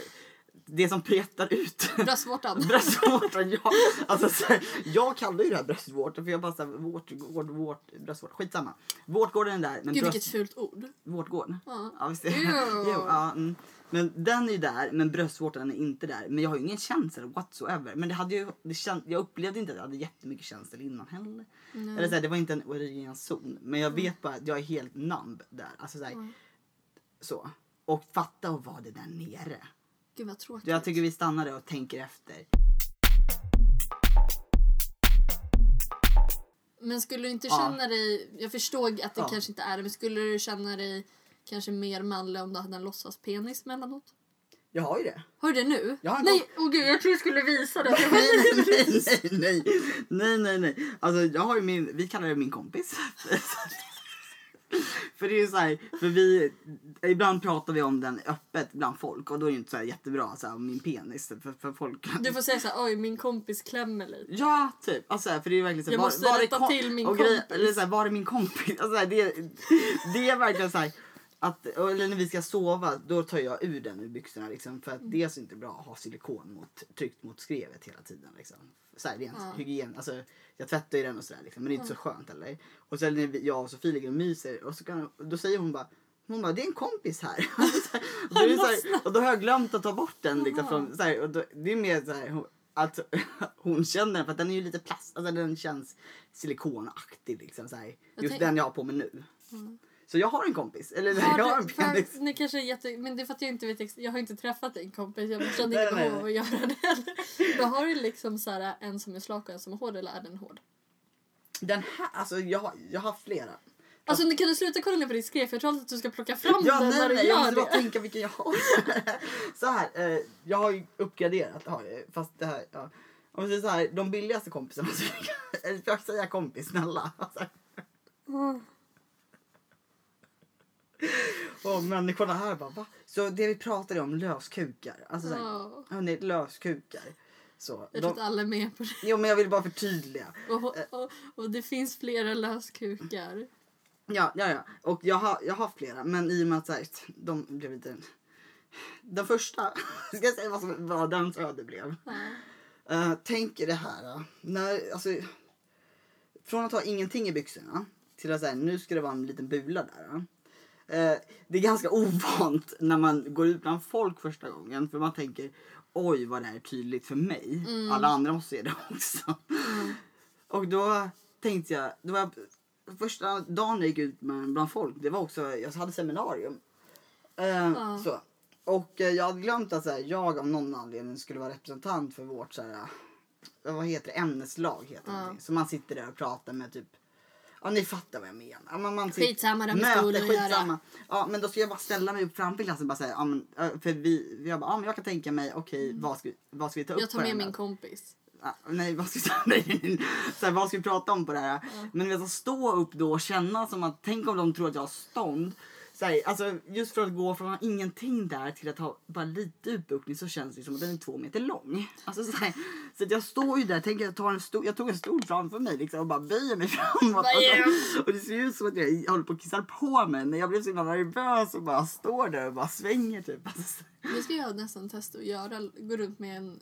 det som petar ut. Bröstvårtan. Bröstvårtan, ja. Alltså, så jag kallar ju det här bröstvårtor för jag bara såhär, vårtgård, vårt, bröstvårta, skitsamma. Vårtgården är där. Men Gud bröst, vilket fult ord. Vårtgård? Ja. Ja, visst är jo, ja, mm. Men den är där, men bröstvårtan är inte där. Men jag har ju ingen känsel whatsoever. Men det hade ju, det känd, jag upplevde inte att jag hade jättemycket känsel innan heller. Nej. Eller så här, det var inte en erogen zon. Men jag vet bara att jag är helt numb där. Alltså så, här, Mm. så. Och fatta att vara det där nere. Gud vad tråkigt. Jag tycker vi stannar där och tänker efter. Men skulle du inte Ja. känna dig, jag förstår att det Ja. kanske inte är det, men skulle du känna dig kanske mer manlig om du hade en låtsaspenis emellanåt? Jag har ju det. Har du det nu? Jag har en nej, åh gud, jag tror jag skulle visa det. nej, nej, nej, nej, nej, nej, nej. Alltså jag har ju min, vi kallar det min kompis. för det är så här, för vi, ibland pratar vi om den öppet bland folk och då är det inte så jättebra så här, om min penis för, för folk. Du får säga så här, oj min kompis klämmer lite. Ja, typ. Alltså, för det är verkligen så här, Jag måste är rätta till min och grej- kompis. Eller så här, var är min kompis? Alltså, det, det är verkligen så här. Att, eller när vi ska sova, då tar jag ur den ur byxorna. Liksom, för att Mm. det är inte bra att ha silikon mot, tryckt mot skrevet hela tiden. Liksom. Så här, rent Ja. hygien. Alltså, jag tvättar ju den och sådär, liksom, men det är inte så skönt. Eller? Och sen när jag och Sofie ligger och myser, och så kan, då säger hon bara hon bara, det är en kompis här. och, då är här och då har jag glömt att ta bort den. Liksom, från, så här, och då, det är mer så här, att hon känner den, för att den är ju lite plast, alltså den känns silikonaktig. Liksom, så här. Just den jag har på mig nu. Så jag har en kompis. Eller Har jag har en du, för, penis. ni kanske är jätte, men det är för att jag inte vet Jag har inte träffat din kompis. Jag Nej, inte behov av att göra det heller. Då har du liksom så här, en som är slak och en som är hård eller är den hård? Den här, alltså jag, har- jag har flera. Alltså kan du sluta kolla ner på ditt skrev? Jag tror att du ska plocka fram Ja, den nej, när du nej, jag gör måste bara tänka vilken jag har. så här, eh, jag har ju uppgraderat, har jag, fast det här, ja. Om vi säger så här, de billigaste kompisarna, så eller får jag säga kompis, snälla? Alltså. Och människorna här bara, va? Så det vi pratade om, löskukar. Alltså så här, Ja. hörni, löskukar. Så, Jag tror att de, alla är med på det. jo, men jag vill bara förtydliga. Och, och, och det finns flera löskukar. Ja, ja, ja. Och jag har, jag har flera, men i och med att så här, de blev lite... Den första, ska jag säga vad, som, vad den öde blev? Ja. Uh, tänk er det här. eh, när, alltså, från att ha ingenting i byxorna till att säga nu ska det vara en liten bula där. eh. Eh, det är ganska ovant när man går ut bland folk första gången för man tänker oj vad det här är tydligt för mig. Alla andra måste se det också. Och då tänkte jag, det var första dagen jag gick ut med, bland folk, det var också, jag hade seminarium. Eh, Ja. så. Och eh, jag hade glömt att så här, jag av någon anledning skulle vara representant för vårt så här, vad heter det, ämneslag heter det. Så man sitter där och pratar med typ Ja ni fattar vad jag menar. Man, man sitter- Skitsamma, de har med skitsamma. Ja men då ska jag bara ställa mig upp framför klassen och bara säga ja, men, för vi, jag bara, ja men jag kan tänka mig okej vad, ska, vi- vad ska vi ta upp Jag tar med min här? kompis. Ah, nej, vad ska, vi, nej, så här, vad ska vi prata om på det här? Men vet, att stå upp då och känna som att, tänk om de tror att jag har stånd. Här, alltså, just för att gå från ingenting där till att ha bara lite utbuktning så känns det som att den är två meter lång. Alltså, så här, så att jag står ju där, tänker jag, tar en stol, jag tog en stol framför mig liksom, och bara böjer mig framåt. Alltså, och det ser ut som att jag håller på att kissa på mig men jag blev så himla nervös och bara står där och bara svänger typ. Alltså, så- Det ska jag nästan testa att göra. Gå runt med en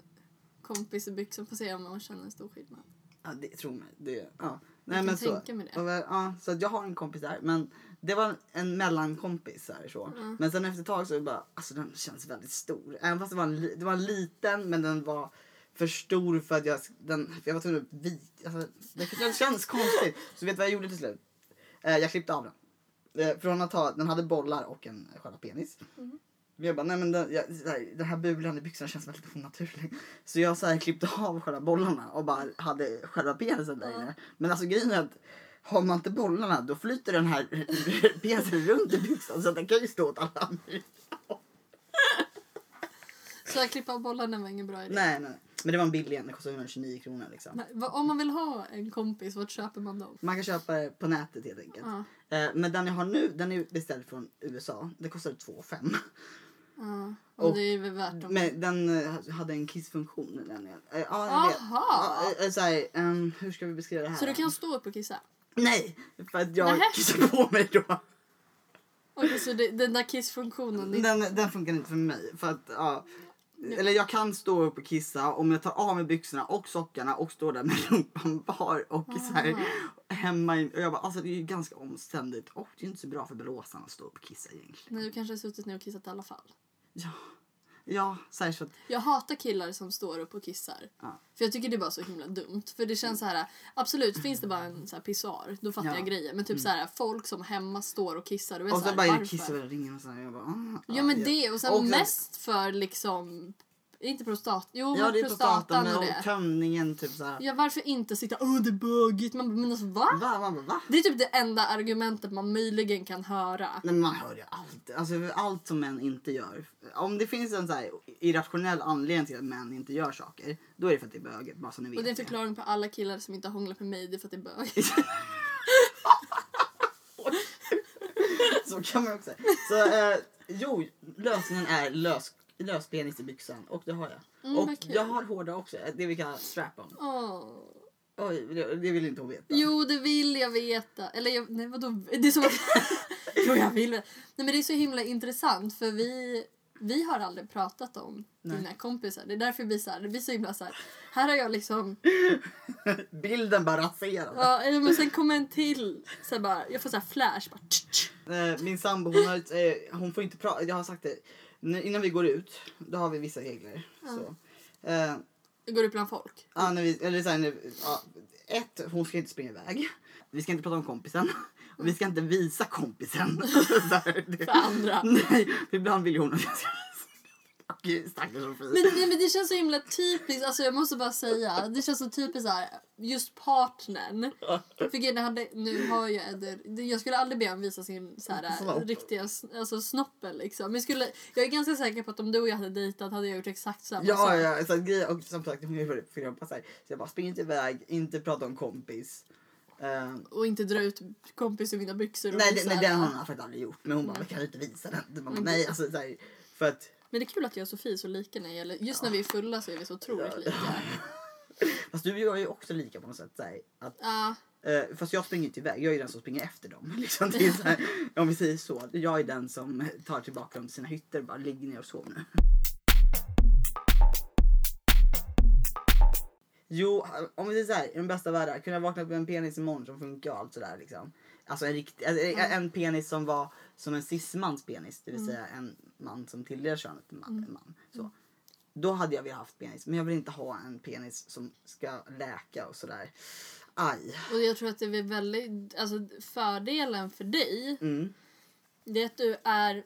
kompis i byxor för att se om man känner en stor skillnad. Ja, det tror mig. Det, ja. kan men så. tänka mig det. Och, ja, så att jag har en kompis där. Men det var en mellankompis. Så här, så. Men sen efter ett tag så bara, alltså den känns väldigt stor. Även fast det var, en, det var en liten men den var för stor för att jag, den, jag var tvungen att vik, alltså, det, känns konstigt. Så vet du vad jag gjorde till slut? Eh, jag klippte av den. Eh, från att ha, den hade bollar och en själva penis. Mm. Men Jag bara, nej men den, jag, här, den här bulan i byxorna känns väldigt onaturlig. Så jag så här, klippte av själva bollarna och bara hade själva penisen där inne. Men alltså grejen är att har man inte bollarna då flyter den här penisen runt i byxan så den kan ju stå åt alla andra. Så att klippa av bollarna var ingen bra idé. Nej, nej. Men det var en billig en, det kostade 129 kronor liksom. Nej, Om man vill ha en kompis, vart köper man dem? Man kan köpa det på nätet helt enkelt. Ja. Eh, Men den jag har nu, den är beställd från USA. Det kostade 2 5 Ja, och, Och- det är väl värt dem. Men den eh, hade en kissfunktion. Den, eh, ja, jag vet. Aha! Ja, eh, så här, ehm, hur ska vi beskriva det här? Så du kan stå upp och kissa? Nej! För att jag Nähä. kissar på mig då. Okej, så det, den där kissfunktionen. det- Den, den funkar inte för mig. För att, ja, eller jag kan stå upp och kissa om jag tar av mig byxorna och sockarna och står där med rumpan bar och så här, hemma. In, och jag bara, alltså det är ju ganska omständigt och det är inte så bra för blåsan att stå upp och kissa egentligen. Nej, du kanske har suttit ner och kissat i alla fall. Ja, ja att, Jag hatar killar som står upp och kissar. Ja. För jag tycker det är bara så himla dumt. För det känns så här, absolut finns det bara en så här pissoar, då fattar Ja. Mm. jag grejen. Men typ så här, folk som hemma står och kissar, det och så så här, bara är det varför? kiss över ringen och så här, jag bara, ah, Ja men ja. det och sen Och mest för liksom, inte prostat, jo Ja det är prostatan och det. tömningen typ så här. Ja varför inte sitta åh det är bögigt, man men alltså va? Va, va, va, va? Det är typ det enda argumentet man möjligen kan höra. Nej, men man hör ju allt. Alltså, allt som män inte gör. Om det finns en så här irrationell anledning till att män inte gör saker, då är det för att det är böget. Bara så ni vet Och det är en förklaring på alla killar som inte har hånglat med mig, det är för att det är bög. Så kan man också säga. Så, eh, jo, lösningen är lös, löspenis i byxan och det har jag. Mm, och kul. jag har hårda också, det vi kallar strap-on. Åh. Oj, det, det vill inte hon veta. Jo, det vill jag veta. Eller jag, nej vadå? Det är som att... jo, jag vill. Nej men det är så himla intressant för vi, vi har aldrig pratat om Nej. dina kompisar. Det är därför vi så här, det blir så himla så här. Här har jag liksom, Bilden bara raserad. ja, men sen kommer en till. Så bara, jag får så här flash. Bara. Eh, min sambo hon, har, eh, hon får inte prata, jag har sagt det. Innan vi går ut, då har vi vissa regler. Så. Eh, går upp bland folk. Ja, när vi, eller så här, när, ja, ett, hon ska inte springa iväg. Vi ska inte prata om kompisen. Och vi ska inte visa kompisen. Så här, det- För andra. Nej, för ibland vill hon att jag ska stackars Sofie. Men, nej, men det känns så himla typiskt, alltså jag måste bara säga, det känns så typiskt så här, just partnern. För grejen hade, nu har jag Eder, jag skulle aldrig be honom visa sin så här, Snopp. riktiga alltså, snoppen liksom. Men jag, skulle, jag är ganska säker på att om du och jag hade dejtat hade jag gjort exakt samma Ja, sak. ja, så att grejer, och som sagt, hon är väldigt programpa så jag bara, spring inte iväg, inte prata om kompis. Eh, Och inte dra ut kompis ur mina byxor och nej, det, nej, det har hon faktiskt aldrig gjort. Men hon bara, Nej. kan du inte visa den? Du bara, Mm, nej, alltså så här, för att Men det är kul att jag och Sofie är så lika när det gäller, just när vi är fulla så är vi så otroligt Ja. lika. Fast du gör ju också lika på något sätt. Så här, att, Ja, eh, fast jag springer inte iväg, jag är den som springer efter dem. Liksom, är här, om vi säger så. Jag är den som tar tillbaka dem till sina hytter bara ligg ner och sov nu. Jo, om vi säger så här, i den bästa världar, kunde jag vakna upp med en penis imorgon som funkar och allt sådär liksom. Alltså en, rikt, alltså, en penis som var som en cismans penis, det vill säga en man som tillhör könet en man. En man så. Då hade jag velat haft penis, men jag vill inte ha en penis som ska läka och sådär. Aj. och jag tror att det är väldigt, alltså fördelen för dig, Mm, det är att du är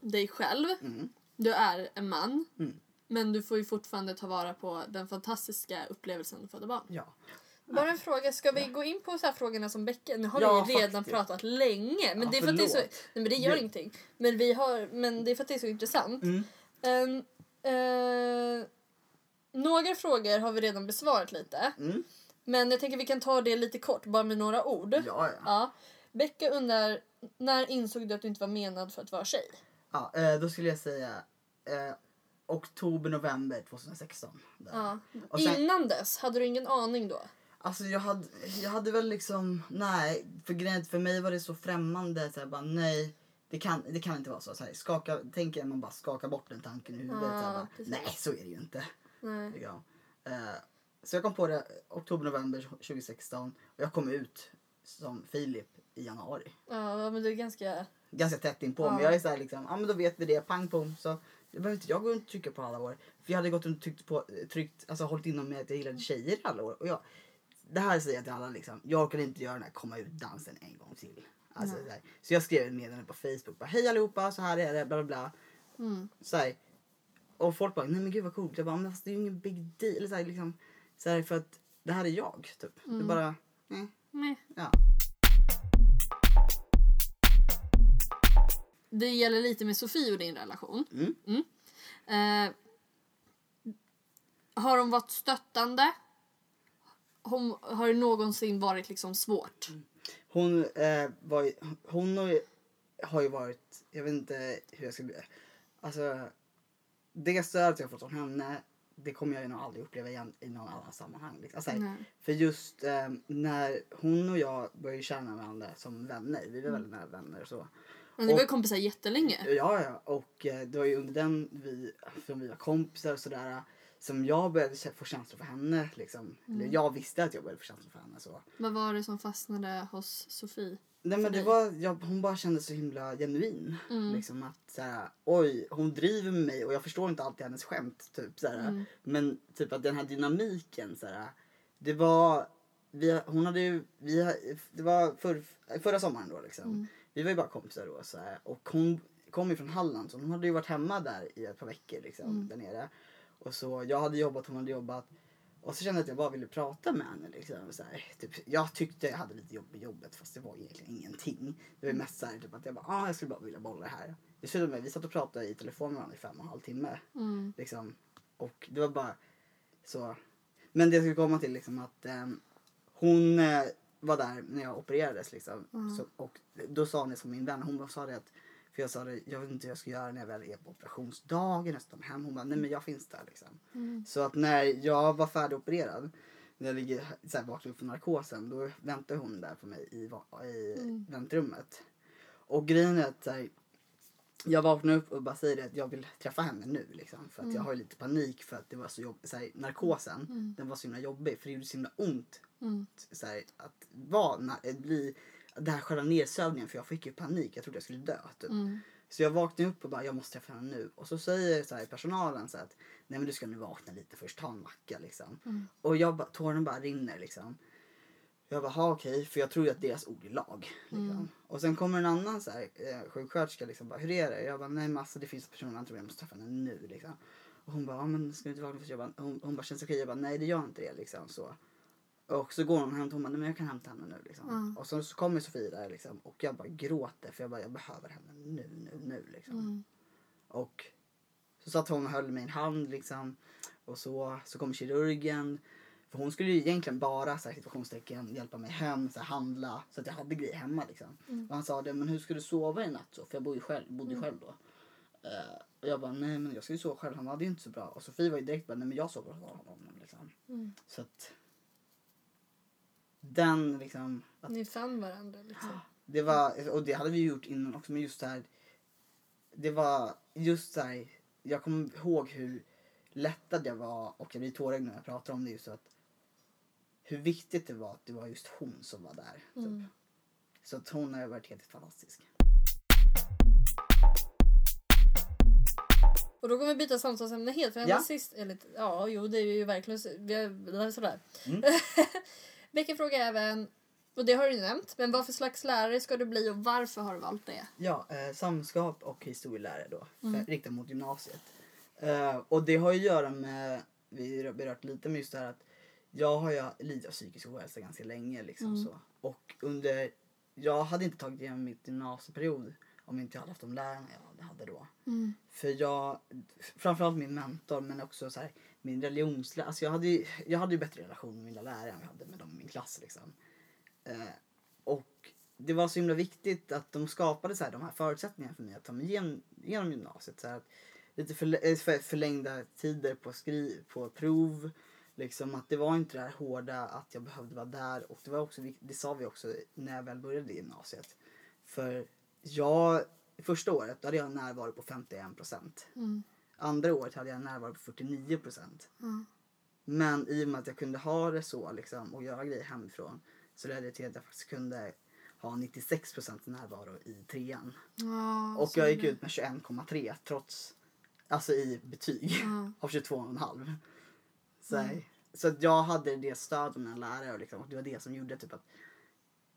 dig själv. mm, Du är en man. Mm. Men du får ju fortfarande ta vara på den fantastiska upplevelsen att föda barn. ja. Bara en fråga, ska vi gå in på så här frågorna som Bäcke? Nu har Ja, vi redan faktiskt. pratat länge. Men Ja, det är för att det är så... Nej men det gör Det- ingenting. Men, vi har, men det är för att det är så intressant. Mm. Ehm, eh, några frågor har vi redan besvarat lite. Mm. Men jag tänker vi kan ta det lite kort, bara med några ord. Ja, ja. Ja. Becka undrar, när insåg du att du inte var menad för att vara tjej? ja eh, då skulle jag säga eh, oktober, november 2016. Där. Ja. Sen- Innan dess, hade du ingen aning då? Alltså jag hade, jag hade väl liksom, nej, för grejen för mig var det så främmande. Så här, bara, nej, det kan, det kan inte vara så. så här, skaka, tänk er man bara skakar bort den tanken i huvudet. så här, Ja, bara, nej, så är det ju inte. Nej. Liksom. Eh, så jag kom på det oktober, november 2016 och jag kom ut som Filip i januari. Ja, men du är ganska... Ganska tätt in på Ja. men jag är så här liksom, ja men då vet vi det, pang pom. Så jag behöver inte jag gå runt och trycka på alla år. För jag hade gått och tryckt på, tryckt, alltså hållit inom mig att jag gillade tjejer alla år. Och jag, det här säger jag till alla liksom, jag orkar inte göra den här komma ut dansen en gång till. Alltså, så, så jag skrev ett meddelande på Facebook, bara, hej allihopa, så här är det, bla bla bla. Mm. Så här. Och folk bara, nej men gud vad coolt. Jag bara, men fast det är ju ingen big deal. Så här, liksom, så här, för att det här är jag typ. Det är Mm. bara, Nej. ja. Det gäller lite med Sofie och din relation. Mm. Eh, har de varit stöttande? Hon, har det någonsin varit liksom svårt? Hon, eh, var, ju- hon har, ju, har ju varit, jag vet inte hur jag ska bli. Alltså, det stödet jag fått från henne, det kommer jag ju nog aldrig uppleva igen i någon annan sammanhang. Liksom. Alltså, för just eh, när hon och jag började känna varandra som vänner, vi var väldigt nära vänner och så. Men ni var ju kompisar jättelänge. Ja, ja. Och eh, det var ju under den vi, som vi var kompisar och sådär, som jag började få känslor för henne. Liksom. Eller jag visste att jag började få känslor för henne. Så. Vad var det som fastnade hos Sofie? Nej, men det dig? var, jag, hon bara kände så himla genuin. Mm. Liksom att såhär, oj, hon driver med mig och jag förstår inte alltid hennes skämt. Typ, såhär. Mm. Men typ att den här dynamiken, såhär, det var, vi, hon hade ju, vi, det var för, förra sommaren då liksom. Mm. Vi var ju bara kompisar då såhär. och hon kom ju från Halland så hon hade ju varit hemma där i ett par veckor liksom, Mm. där nere. Och så jag hade jobbat, hon hade jobbat. Och så kände jag att jag bara ville prata med henne. Liksom, så här, typ, jag tyckte jag hade lite jobb i jobbet fast det var egentligen ingenting. Det var mest så här, typ, att jag bara, ah, jag skulle bara vilja bolla det här. Med, vi satt och pratade i telefon med varandra i fem och en halv timme. Mm. Liksom. Och det var bara så. Men det jag skulle komma till liksom att ehm, hon eh, var där när jag opererades liksom. Mm. Så, och då sa hon det som min vän, hon sa det att för jag sa det, jag vet inte hur jag ska göra när jag väl är på operationsdagen, jag ska ta mig hem. Hon bara, nej men jag finns där liksom. Mm. Så att när jag var färdigopererad, när jag ligger så här, vaknade upp från narkosen, då väntade hon där på mig i, i Mm. väntrummet. Och grejen är att så här, jag vaknade upp och bara säger att jag vill träffa henne nu liksom. För att Mm. jag har lite panik för att det var så jobbigt. Så här, narkosen, Mm. den var så himla jobbig för det gjorde så himla ont Mm. så här, att vara, bli, det här själva nedsövningen för jag fick ju panik, jag trodde jag skulle dö. Typ. Mm. Så jag vaknade upp och bara, jag måste träffa henne nu. Och så säger så här, personalen så här att, nej men du ska nu vakna lite först, ta en macka liksom. Mm. Och jag bara, tårarna bara rinner liksom. Jag bara, "Ha, okej, för jag tror ju att deras ord är lag. Liksom. Mm. Och sen kommer en annan så här, eh, sjuksköterska liksom bara, hur är det? Jag bara, nej men alltså det finns personer man tror jag måste träffa henne nu liksom. Och hon bara, ja men ska du inte vakna först? Jag bara, hon, hon bara, känns okej? Jag bara, nej det gör inte det liksom så. Och så går hon och hämtar, hon bara, men jag kan hämta henne nu liksom. Mm. Och så, så kommer Sofie där liksom och jag bara gråter för jag bara, jag behöver henne nu, nu, nu liksom. Mm. Och så satt hon och höll en hand liksom. Och så, så kom kirurgen. För hon skulle ju egentligen bara så här, situationstecken hjälpa mig hem, så här, handla så att jag hade grejer hemma liksom. Mm. Och han sa det, men hur ska du sova i natt så? För jag bodde ju själv, bodde ju själv då. Eh, och jag bara, nej men jag ska ju sova själv. Han hade ju inte så bra. Och Sofie var ju direkt bara, nej men jag sover hos honom liksom. Mm. Så att den liksom, att Ni fann varandra liksom. det var, och det hade vi gjort innan också, men just så här. Det var just så här, jag kommer ihåg hur lättad jag var och jag blir tårögd när jag pratar om det just så att hur viktigt det var att det var just hon som var där. Typ. Mm. Så att hon har varit helt fantastisk. Och då kommer vi byta samtalsämne helt. För Ja. sist, eller, ja, jo, det är ju verkligen vi det är sådär. Mm. Becka frågar även, och det har du nämnt, men vad för slags lärare ska du bli och varför har du valt det? Ja, eh, samskap och historielärare då, Mm. riktat mot gymnasiet. Eh, och det har ju att göra med, vi har berört lite med just det här att jag har ju lidit av psykisk ohälsa ganska länge liksom Mm. så. Och under, jag hade inte tagit igenom mitt gymnasieperiod om inte jag hade haft de lärarna jag hade då. Mm. För jag, framförallt min mentor men också så här, min religionslärare. Alltså jag hade ju jag hade ju bättre relation med mina lärare än jag hade med dem i min klass liksom. Eh, och det var så himla viktigt att de skapade så här, de här förutsättningarna för mig att ta mig igenom, igenom gymnasiet. Så här, att lite för, eh, för, förlängda tider på, skri, på prov. Liksom att det var inte det här hårda att jag behövde vara där. Och det, var också, det sa vi också när jag väl började gymnasiet. För jag, första året då hade jag en närvaro på 51 procent. Mm. Andra året hade jag en närvaro på 49 procent. Mm. Men i och med att jag kunde ha det så liksom, och göra grejer hemifrån så ledde det till att jag faktiskt kunde ha 96 procent närvaro i trean. Ja, Och jag gick det- ut med 21,3 trots, alltså i betyg, Ja. av 22,5. Så, Mm. så att jag hade det stöd av mina lärare och, liksom, och det var det som gjorde typ att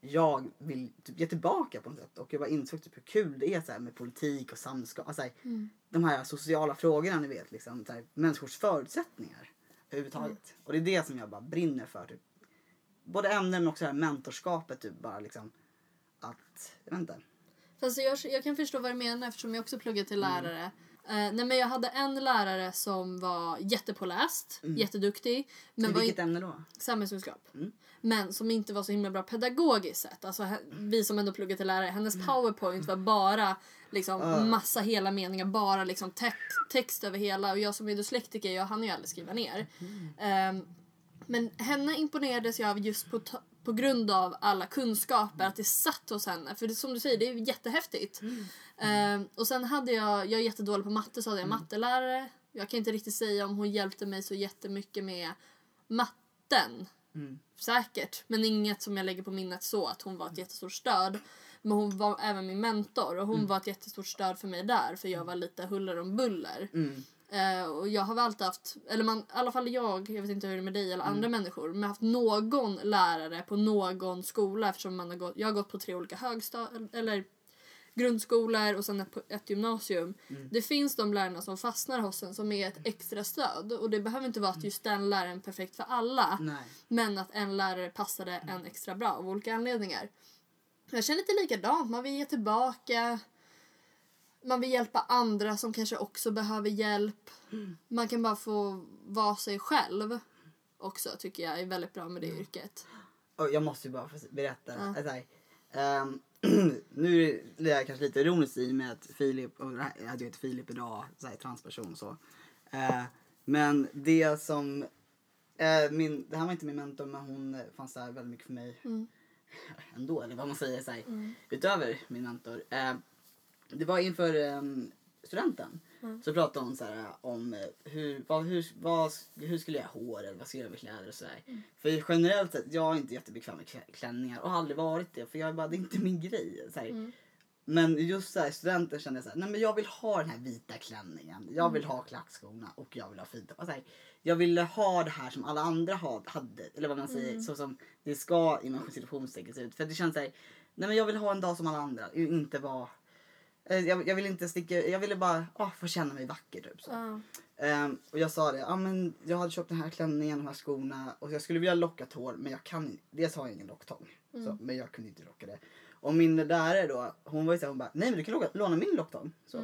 jag vill typ ge tillbaka på något sätt. Och jag bara insåg typ hur kul det är så här, med politik och samskap. Alltså, Mm. de här sociala frågorna ni vet, liksom, så här, människors förutsättningar överhuvudtaget. Och det är det som jag bara brinner för. Typ. Både ämnen men också det här mentorskapet. Typ, bara liksom, att, jag vet inte. Fast jag, jag kan förstå vad du menar eftersom jag också pluggat till Mm. Eh, nej men jag hade en lärare som var jättepåläst, jätteduktig. Men Mm. I var vilket in- ämne då? samhällskunskap. Mm. Men som inte var så himla bra pedagogiskt sett. Alltså, vi som ändå pluggat till lärare, hennes powerpoint var bara liksom, Ah. massa hela meningar, bara liksom, text, text över hela. Och jag som är dyslektiker, jag hann ju aldrig skriva ner. Ehm, men henne imponerades jag av just på, på grund av alla kunskaper, att det satt hos henne. För det, som du säger, det är jättehäftigt. Ehm, och sen hade jag, jag är jättedålig på matte, så hade jag mattelärare. Jag kan inte riktigt säga om hon hjälpte mig så jättemycket med matten. Mm. Säkert, men inget som jag lägger på minnet så att hon var ett jättestort stöd. Men hon var även min mentor och hon var ett jättestort stöd för mig där för jag var lite huller om buller. Mm. Eh, och jag har väl alltid haft, eller man, i alla fall jag, jag vet inte hur det är med dig eller andra människor, men haft någon lärare på någon skola eftersom man har gått, jag har gått på tre olika högstad eller grundskolor och sen ett, ett gymnasium. Det finns de lärarna som fastnar hos en som är ett extra stöd och det behöver inte vara att just den läraren är perfekt för alla. Nej. Men att en lärare passade en extra bra av olika anledningar. Jag känner lite likadant. Man vill ge tillbaka. Man vill hjälpa andra som kanske också behöver hjälp. Man kan bara få vara sig själv också tycker jag är väldigt bra med det yrket. Och jag måste ju bara få berätta. Ja. att så här, ehm, nu är jag kanske lite ironisk i med att Filip, och det jag heter Filip idag, så här, transperson och så. Eh, men det som, eh, min, det här var inte min mentor men hon fanns där väldigt mycket för mig Mm. ändå, eller vad man säger, så här, Mm. utöver min mentor. Eh, det var inför ehm, studenten. Mm. Så pratade hon så här, om eh, hur, vad, hur, vad, hur skulle jag ha hår eller vad ska jag med kläder och sådär. Mm. För generellt sett, jag är inte jättebekväm med klä- klänningar och har aldrig varit det för jag är bara, det är inte min grej. Så. Mm. men just så här, studenten kände så här, nej men jag vill ha den här vita klänningen. Jag vill ha klackskorna och jag vill ha fint så här, Jag ville ha det här som alla andra ha- hade. Eller vad man säger, så som det ska inom citationstecken se ut. För det känns så här, nej men jag vill ha en dag som alla andra. Inte vara eh, jag, jag ville inte sticka, jag ville bara ah, få känna mig vacker typ. Så. Ja. Ehm, och jag sa det, ah, men jag hade köpt den här klänningen, de här skorna och jag skulle vilja locka hår men jag kan. Dels har jag ingen locktång. Så, men jag kunde inte locka det. Och min lärare då, hon var ju såhär, hon bara, nej men du kan låna, låna min locktång. Så.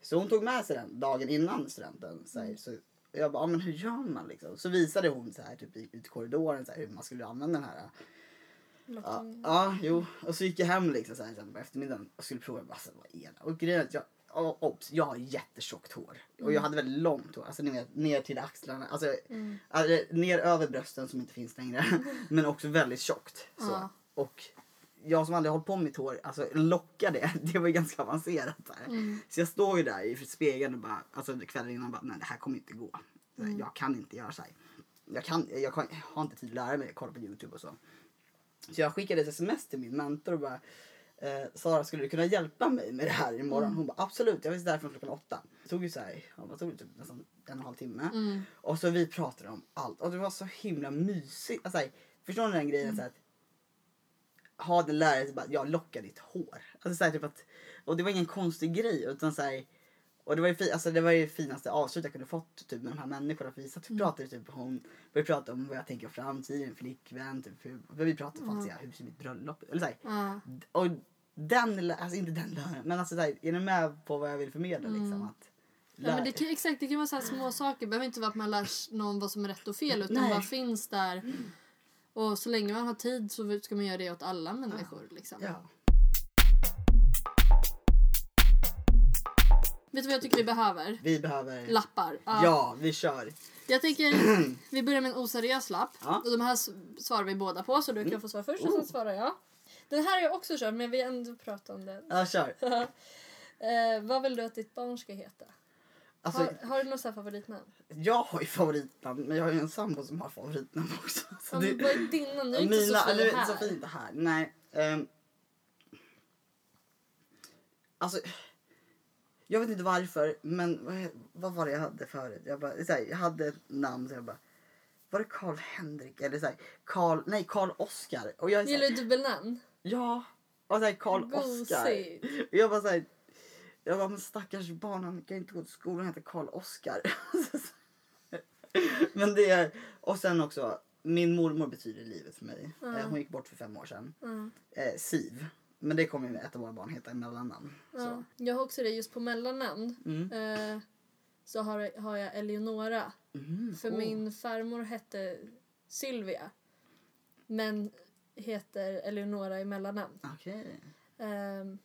så hon tog med sig den dagen innan studenten. Så, här, så jag bara, ah, men hur gör man liksom? Så visade hon så här, typ i- ut i korridoren så här, hur man skulle använda den här. Ja, ja, jo. Och så gick jag hem liksom här, sen på eftermiddagen och skulle prova. Alltså, vad är det? Och grejen jag, oh, obs, jag har jättetjockt hår. Och jag hade väldigt långt hår. Alltså ni vet, ner till axlarna. Alltså, alltså, ner över brösten som inte finns längre. men också väldigt tjockt. Så. Ja. Och jag som aldrig hållit på med mitt hår, alltså locka det, det var ju ganska avancerat. Där. Så jag står ju där i spegeln och bara, alltså kvällen innan bara, nej det här kommer inte gå. Här, Jag kan inte göra så här. Jag, kan, jag, kan, jag har inte tid att lära mig, kolla på Youtube och så. Så jag skickade ett sms till min mentor och bara eh, Sara skulle du kunna hjälpa mig med det här imorgon? Hon bara absolut, jag finns där från klockan åtta. Det tog ju så här, ja, vad tog det, typ nästan en och en halv timme. Och så vi pratade om allt och det var så himla mysigt. Alltså, här, förstår ni den grejen? Så här, att ha den lärare som bara, jag lockar ditt hår. Alltså, så här, typ att, och det var ingen konstig grej utan så här, och det var, ju fi, alltså det var ju finaste avslut jag kunde fått typ, med de här människorna. För vi satt och pratade typ, hon började prata om vad jag tänker om framtiden, flickvän, typ, hur, vi pratade om mm. hur ser mitt bröllop Eller så Ja. Och den, alltså inte den lönen, men alltså så här, är ni med på vad jag vill förmedla liksom? Att, Ja, men det kan, exakt, det kan vara så små saker. Det behöver inte vara att man lär någon vad som är rätt och fel utan Nej. vad finns där. Och så länge man har tid så ska man göra det åt alla människor. Liksom. ja. Vet du vad jag tycker vi behöver? Vi behöver... Lappar. Ja, vi kör. Jag tänker, vi börjar med en oseriös lapp. Ja. Och de här svarar vi båda på så du kan få svara först och sen svarar jag. Den här har jag också kört men vi har ändå pratat om den. Ja, kör. eh, vad vill du att ditt barn ska heta? Alltså, har, har du något så här favoritnamn? jag har ju favoritnamn, men jag har ju en sambo som har favoritnamn också. Så Ja, men vad är dina? Nu är inte Mina, Sofie eller, här. Sofie är inte här. Nej. ehm. alltså, jag vet inte varför, men vad, vad var det jag hade förut? Jag, bara, här, jag hade ett namn så jag bara... Var det Karl Henrik? Eller så här, Karl, nej, Karl Oskar. Och jag är så Gillar du dubbelnamn? ja, och så här, Karl Oskar. Jag bara så här, jag bara, men stackars barn, han kan inte gå till skolan och heta Karl Oskar. men det är, och sen också, min mormor betyder livet för mig. Eh, Hon gick bort för fem år sedan. Mm. Eh, Siv. Men det kommer ju ett av våra barn heta i mellannamn. Ja. Så. Jag har också det just på mellannamn. Mm. Eh, så har, har jag Eleonora. Mm. För åh. min farmor hette Sylvia. Men heter Eleonora i mellannamn. Ehm, och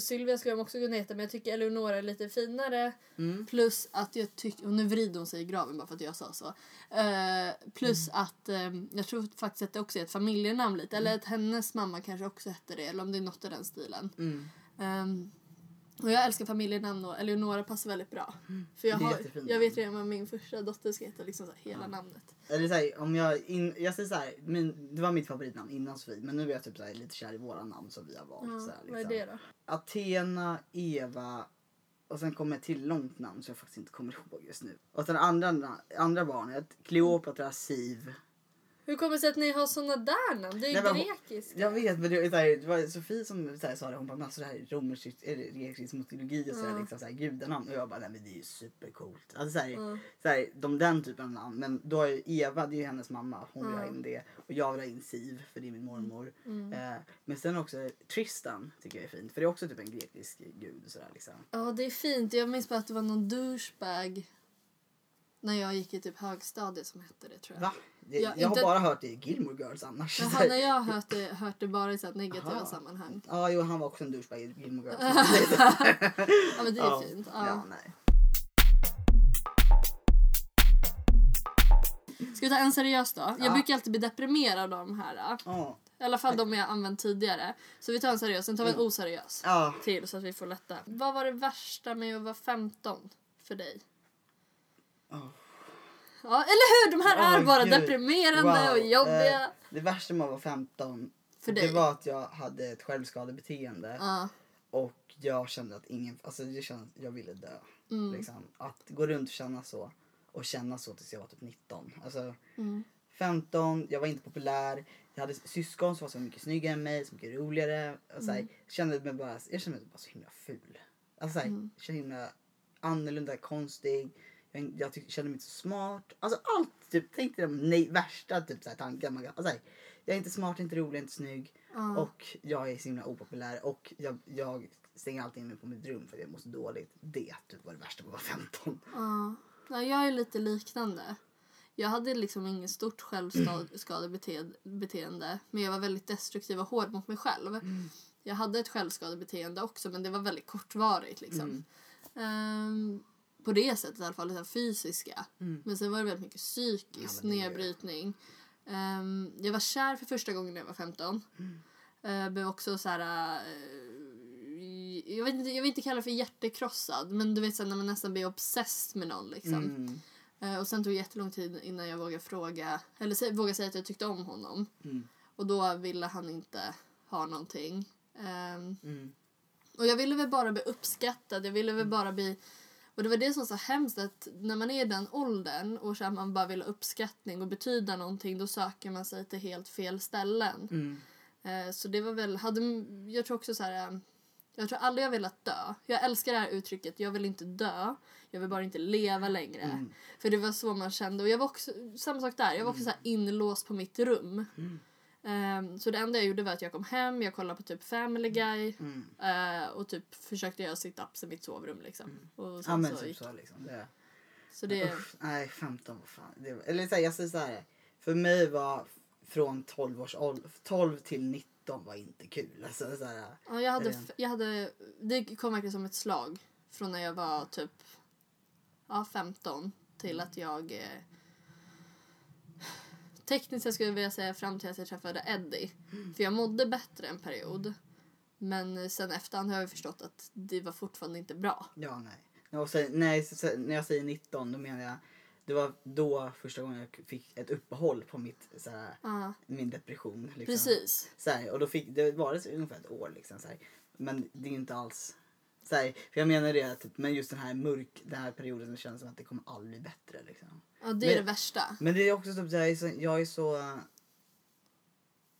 Sylvia skulle de också kunna heta men jag tycker Eleonora är lite finare. Mm. Plus att jag tycker, och nu vrider hon sig i graven bara för att jag sa så. Eh, plus Mm. att ehm, jag tror faktiskt att det också är ett familjenamn lite. Eller att hennes mamma kanske också hette det. Eller om det är något i den stilen. Mm. Och jag älskar familjenamn och Eleonora passar väldigt bra. För jag, har, jag vet redan vad min första dotter ska heta, liksom så här, hela namnet. Eller så här, om jag, in, jag säger så här, min, det var mitt favoritnamn innan Sofie men nu är jag typ så lite kär i våra namn som vi har valt. Ja, så här, vad är liksom. det då? Athena, Eva och sen kommer ett till långt namn som jag faktiskt inte kommer ihåg just nu. Och sen andra, andra barnet, Kleopatra, Siv. Hur kommer det sig att ni har såna där namn? Det är ju Nej, men- grekiskt. Jag vet men det, är så här, det var Sofie som så här, sa det, hon bara massor så här romersk, eller grekisk mytologi och så här, Ja. liksom så här gudanamn och jag bara nej men det är ju supercoolt. Alltså så här, Ja. så här, de den typen av namn men då är ju Eva, det är ju hennes mamma, hon vill Ja. ha in det och jag vill ha in Siv för det är min mormor. Mm. Eh, men sen också Tristan tycker jag är fint för det är också typ en grekisk gud sådär liksom. Ja, det är fint. Jag minns bara att det var någon douchebag när jag gick i typ högstadiet som hette det tror jag. Va? Det, Ja, jag inte- har bara hört det i Gilmore Girls annars. Jaha, när jag har hört det, hört det bara i så negativa Aha. sammanhang. Ja, jo, han var också en douchebag i Gilmore Girls. Ja, men det är ja. fint. Ja. Ja. nej. Ska vi ta en seriös då? Jag Ja. brukar alltid bli deprimerad av de här. Ja. I alla fall de jag använt tidigare. Så vi tar en seriös, sen tar vi en oseriös Ja. till så att vi får lätta. Vad var det värsta med att vara 15 för dig? Oh. Ja, eller hur? De här är Åh, bara gud. deprimerande och jobbiga. Eh, det värsta med att vara 15 För det dig? var att jag hade ett självskadebeteende. Ja. Och jag kände att ingen, alltså jag kände att jag ville dö. Mm. Liksom. Att gå runt och känna så. Och känna så tills jag var typ 19. Alltså Mm. 15, jag var inte populär. Jag hade syskon som var så mycket snyggare än mig, så mycket roligare. Och så här, Mm. kände mig bara, jag kände mig bara så himla ful. Alltså så här, Mm. så himla annorlunda, konstig. Jag, tyck, kände mig inte så smart. Alltså allt, typ, tänk dig de nej, värsta typ, så här, tankar man kan. Alltså, här, jag är inte smart, inte rolig, inte snygg. Ja. Och jag är så himla opopulär. Och jag, jag stänger alltid in mig på mitt rum för att jag mår så dåligt. Det typ, var det värsta på att vara 15. Ja. Ja, jag är lite liknande. Jag hade liksom inget stort självskadebeteende men jag var väldigt destruktiv och hård mot mig själv. Jag hade ett självskadebeteende också men det var väldigt kortvarigt. Liksom. Ehm, på det sättet i alla fall, det fysiska. Mm. Men sen var det väldigt mycket psykisk Ja, nedbrytning. Ehm, jag var kär för första gången när jag var 15. Mm. Uh, blev också så här... eh, jag, vet inte, jag vill inte kalla det för hjärtekrossad men du vet så här, när man nästan blir obsessed med någon. Liksom. Mm. Eh, och sen tog det jättelång tid innan jag vågade fråga, eller vågade säga att jag tyckte om honom. Mm. Och då ville han inte ha någonting. Mm. och jag ville väl bara bli uppskattad, jag ville väl bara bli... Och det var det som var så hemskt att när man är i den åldern och så man bara vill ha uppskattning och betyda någonting då söker man sig till helt fel ställen. Mm. Eh, så det var väl, hade, jag tror också så här, eh, jag tror aldrig jag velat dö. Jag älskar det här uttrycket, jag vill inte dö, jag vill bara inte leva längre. Mm. För det var så man kände och jag var också, samma sak där, jag var också så inlåst på mitt rum. Mm. Ehm, så det enda jag gjorde var att jag kom hem, jag kollade på typ Family Guy Mm. eh, och typ försökte göra sit-ups i mitt sovrum liksom. Och sen Ja men så, typ gick, så liksom. Det. så det, Usch, nej 15 vad fan. Det var, eller så här, jag säger så här. För mig var från 12 års ålder, 12 till 19 var inte kul. Alltså, så här, ja, jag hade, jag hade, det kom verkligen som ett slag från när jag var typ ja, 15 till att jag eh, tekniskt skulle jag vilja säga fram till att jag träffade Eddie. För jag mådde bättre en period. Men sen efterhand har jag förstått att det var fortfarande inte bra. ja nej. Och så, nej när jag säger 19 då menar jag det var då första gången jag fick ett uppehåll på mitt, så här, Ja, min depression. Liksom. precis. Så här, och då fick, det var det ungefär ett år liksom. Men det är inte alls... Så här, för jag menar det, typ, men just den här mörk, den här perioden som känns som att det kommer aldrig bli bättre. Liksom. Ja, det är Men- det värsta. Men det är också typ, så här, jag är så... Jag är så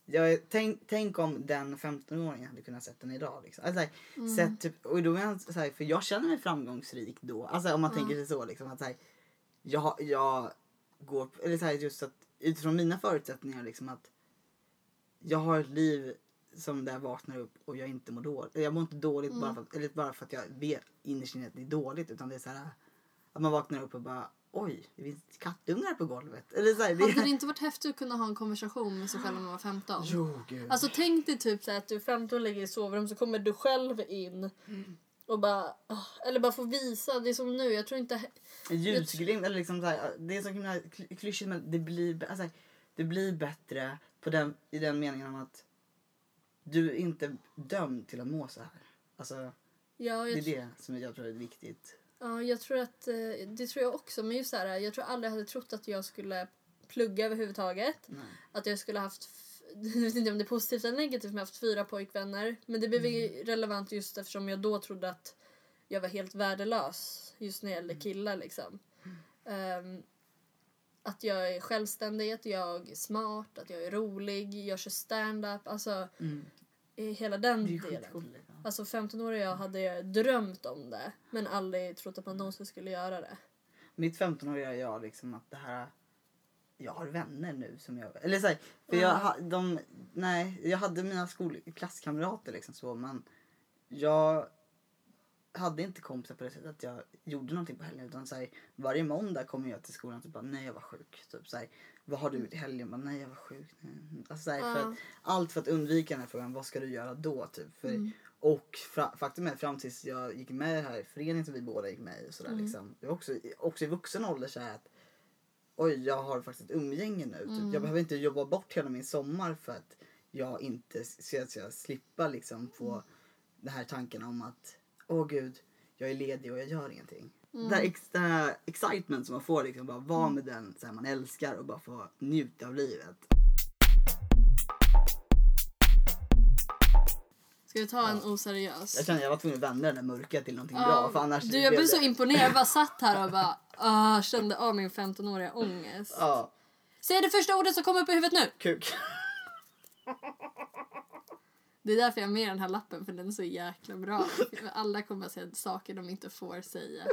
jag är, tänk, tänk om den 15-åringen hade kunnat sett den idag. Liksom. Alltså, så här, sett, typ, och då jag, så här, för jag känner mig framgångsrik då. Alltså, om man Ja. tänker sig så. Liksom, att, så här, jag, jag går... Eller så här, just att utifrån mina förutsättningar liksom att jag har ett liv som där vaknar upp och jag inte mår dåligt. Jag mår inte dåligt bara, för att, eller bara för att jag vet innerst inne att det är dåligt. Utan det är så här att man vaknar upp och bara oj, det finns kattungar på golvet. Eller så här, det, Hade det inte varit häftigt att kunna ha en konversation med sig själv när man var 15? Jo, gud. Alltså tänk dig typ så här att du är 15 och ligger i sovrum så kommer du själv in och bara, eller bara få visa, det är som nu, jag tror inte, ljusglimt eller liksom så här, det är så himla kly- klyschigt men det blir, alltså, det blir bättre på den, i den meningen att du är inte dömd till att må så här. Alltså, ja, det är det som jag tror är viktigt. ja, jag tror att, eh, det tror jag också, men just så här, jag tror aldrig jag hade trott att jag skulle plugga överhuvudtaget. Nej. Att jag skulle haft, jag vet inte om det är positivt eller negativt, men jag har haft fyra pojkvänner. Men det blev ju relevant just eftersom jag då trodde att jag var helt värdelös just när det gällde killar liksom. Ehm, att jag är självständig, att jag är smart, att jag är rolig, jag kör stand-up. Alltså Mm. hela den delen. skitcoolt. Liksom. Alltså 15 år jag hade drömt om det men aldrig trott att man någonsin skulle göra det. Mitt 15-åriga jag liksom att det här jag har vänner nu som jag... Eller så här, för Ja. jag, de, nej, jag hade mina skol, klasskamrater liksom så men jag hade inte kompisar på det sättet att jag gjorde någonting på helgen utan så här, varje måndag kom jag till skolan och typ bara nej jag var sjuk. Typ så här, vad har du gjort i helgen? Bara, nej jag var sjuk. Nej. Alltså, så här, för Ja. att, allt för att undvika den här frågan vad ska du göra då? Typ. För, Mm. Och fra, faktum är fram tills jag gick med i den här föreningen som vi båda gick med i. Och sådär, Mm. liksom, det var också, också i vuxen ålder så här att oj jag har faktiskt ett umgänge nu. Typ. Mm. Jag behöver inte jobba bort hela min sommar för att jag inte ska slippa liksom få Mm. den här tanken om att åh gud jag är ledig och jag gör ingenting. Mm. Det, här ex, det här excitement som man får liksom bara vara med den så här, man älskar och bara få njuta av livet. Ska vi ta en oseriös? Jag känner jag var tvungen att vända den där mörka till någonting Ja, bra. För annars du, jag blev så imponerad. Jag bara satt här och bara ah, kände av min 15-åriga ångest. Ja, Säg det första ordet som kommer upp i huvudet nu. kuk. Det är därför jag har med den här lappen för den är så jäkla bra. Alla kommer att säga saker de inte får säga.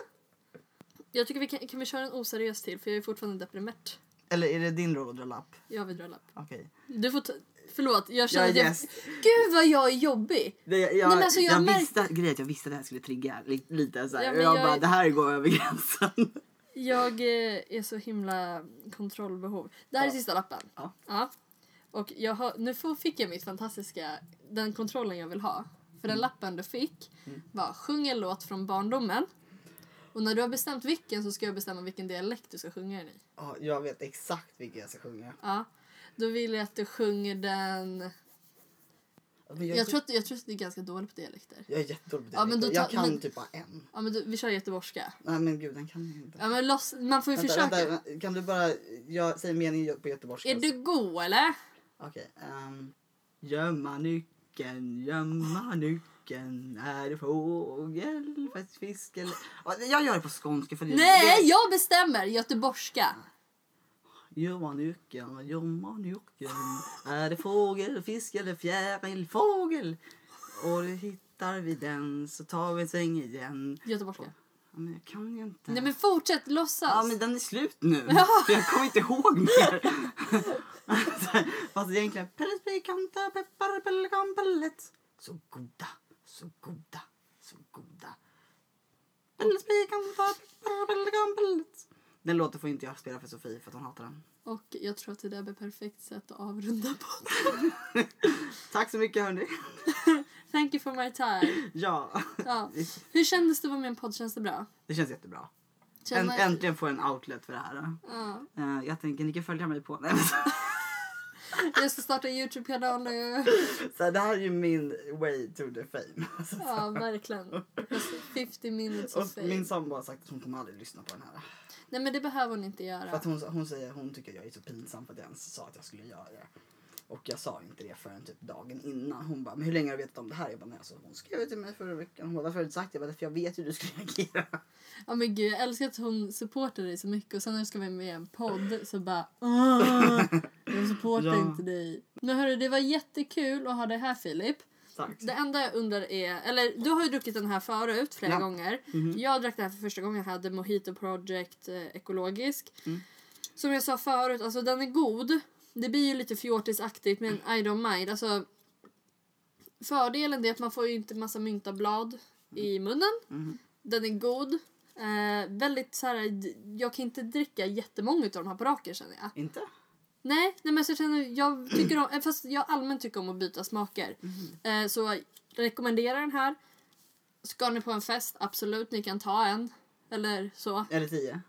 Jag tycker vi kan, kan vi köra en oseriös till för jag är fortfarande deprimerad. Eller är det din roll att dra lapp? Jag vill dra lapp. Okej. Du får ta, förlåt, jag Jag känner är att jag, gäst. Gud vad jag är jobbig! Det, jag, Nej, men alltså, jag jag, märk- visste, grejen är att jag visste att det här skulle trigga li, lite så här. Ja, och jag, jag- bara, det här går över gränsen. Jag eh, är så himla kontrollbehov. Det här är Ja. sista lappen. Ja. Och jag har, nu fick jag mitt fantastiska, den kontrollen jag vill ha. För den lappen du fick Mm. var sjung en låt från barndomen. Och när du har bestämt vilken så ska jag bestämma vilken dialekt du ska sjunga den i. Ja, jag vet exakt vilken jag ska sjunga. Ja. Då vill jag att du sjunger den... Men Jag tror att, jag tror att du är ganska dålig på dialekter. jag är jättedålig på Ja, men dialekter. då Jag kan men- typ bara en. Ja men du, vi kör göteborgska. Nej men gud, den kan jag inte. Ja men loss, man får ju Vänta, försöka. vänta, kan du bara jag säger meningen på göteborgska? Är du god eller? Okej. ehm, gömma nyckeln, gömma nyckeln. Är det fågel, fisk eller... Ja, jag gör det på skånska för det Nej, det- jag bestämmer göteborgska. Gömma nyckeln, gömma nyckeln. Är det fågel, fisk eller fjäril? Fågel! Och hittar vi den så tar vi en sväng igen. Göteborgska. Ja, men jag kan ju inte. Nej men fortsätt låtsas. Ja men den är slut nu. Jag kommer inte ihåg mer. Fast egentligen. Pelles pikanta peppar pelikan pellet. Så goda, så goda, så goda. Pelles pikanta peppar pelikan pellet. Den låten får inte jag spela för Sofie för att hon hatar den. Och jag tror att det där blir perfekt sätt att avrunda på. Tack så mycket hörni. Thank you for my time. Ja, Ja. Hur kändes det att vara med i en podd? Känns det bra? det känns jättebra. Känner... äntligen får jag en outlet för det här. Ja. Eh, jag tänker ni kan följa mig på... Nej, Jag ska starta en Youtube-kanal nu. så det här är ju min way to the fame. Ja, verkligen. 50 minutes of fame. min sambo har sagt att hon kommer aldrig lyssna på den här. Nej men det behöver hon inte För göra. att hon, hon säger hon tycker jag är så pinsam för att jag ens sa att jag skulle göra det. Och jag sa inte det förrän typ dagen innan. Hon bara, men hur länge har du vetat om det här? Jag bara, nej alltså hon skrev till mig förra veckan. Hon bara, inte sagt det? Jag bara, för jag vet hur du skulle reagera. Ja men gud, jag älskar att hon supportar dig så mycket och sen när du ska vara med i en podd så bara "Åh, Jag supportar Ja. inte dig. Men hörru, det var jättekul att ha dig här Filip. Tack. Det enda jag undrar är, eller du har ju druckit den här förut flera Ja. gånger. Mhm. Jag drack den här för första gången, jag hade Mojito Project eh, ekologisk. Mm. Som jag sa förut, alltså den är god. Det blir ju lite fjortisaktigt men I don't mind. Alltså, fördelen är att man får ju inte massa myntablad i munnen. Mhm. Den är god. Eh, väldigt så här, jag kan inte dricka jättemånga av de här på raken känner jag. Inte? Nej, nej men så jag känner, jag tycker om, eh, fast jag allmänt tycker om att byta smaker. Mhm. Eh, så jag rekommenderar den här. Ska ni på en fest, absolut ni kan ta en. Eller så. Eller tio,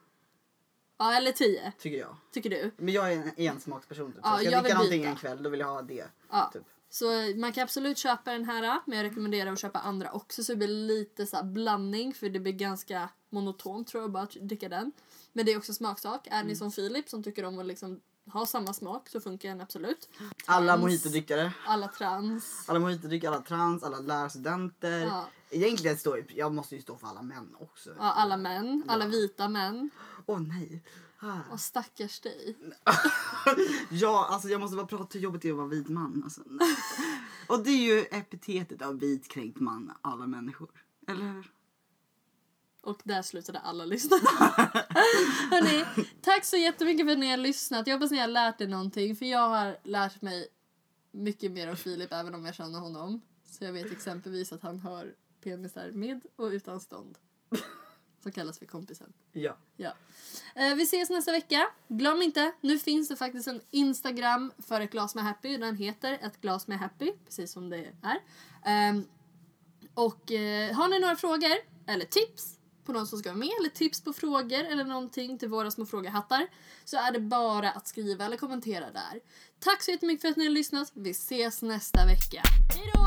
Ja, eller tio, tycker jag. tycker du. Men jag är en ensmaksperson. Typ. Så Ja, ska jag dricka någonting byta. en kväll då vill jag ha det. Ja. Typ. Så man kan absolut köpa den här, men jag rekommenderar att köpa andra också så det blir lite så blandning för det blir ganska monotont tror jag bara att dricka den. Men det är också smaksak. Är Mm. ni som Filip som tycker om att liksom ha samma smak så funkar den absolut. Alla Trans. mojitodrickare. Alla trans. Alla mojitodrickare, alla trans, alla lärarstudenter. Ja. Egentligen står jag måste ju stå för alla män också. Ja, alla män, alla vita män. Åh nej. Ah. Och stackars dig. Ja, alltså jag måste bara prata hur jobbigt det är att vara vit man. Alltså. Och det är ju epitetet av vitkränkt man, alla människor. Eller hur? Och där slutade alla lyssna. Hörrni, tack så jättemycket för att ni har lyssnat. Jag hoppas ni har lärt er någonting. För jag har lärt mig mycket mer av Filip även om jag känner honom. Så jag vet exempelvis att han har penisar med och utan stånd. Som kallas för kompisen. Ja. Ja. Eh, vi ses nästa vecka. Glöm inte, nu finns det faktiskt en Instagram för ett glas med happy. Den heter ett glas med happy, precis som det är. Ehm, och eh, har ni några frågor eller tips på någon som ska vara med eller tips på frågor eller någonting till våra små frågehattar så är det bara att skriva eller kommentera där. Tack så jättemycket för att ni har lyssnat. Vi ses nästa vecka. Hej då.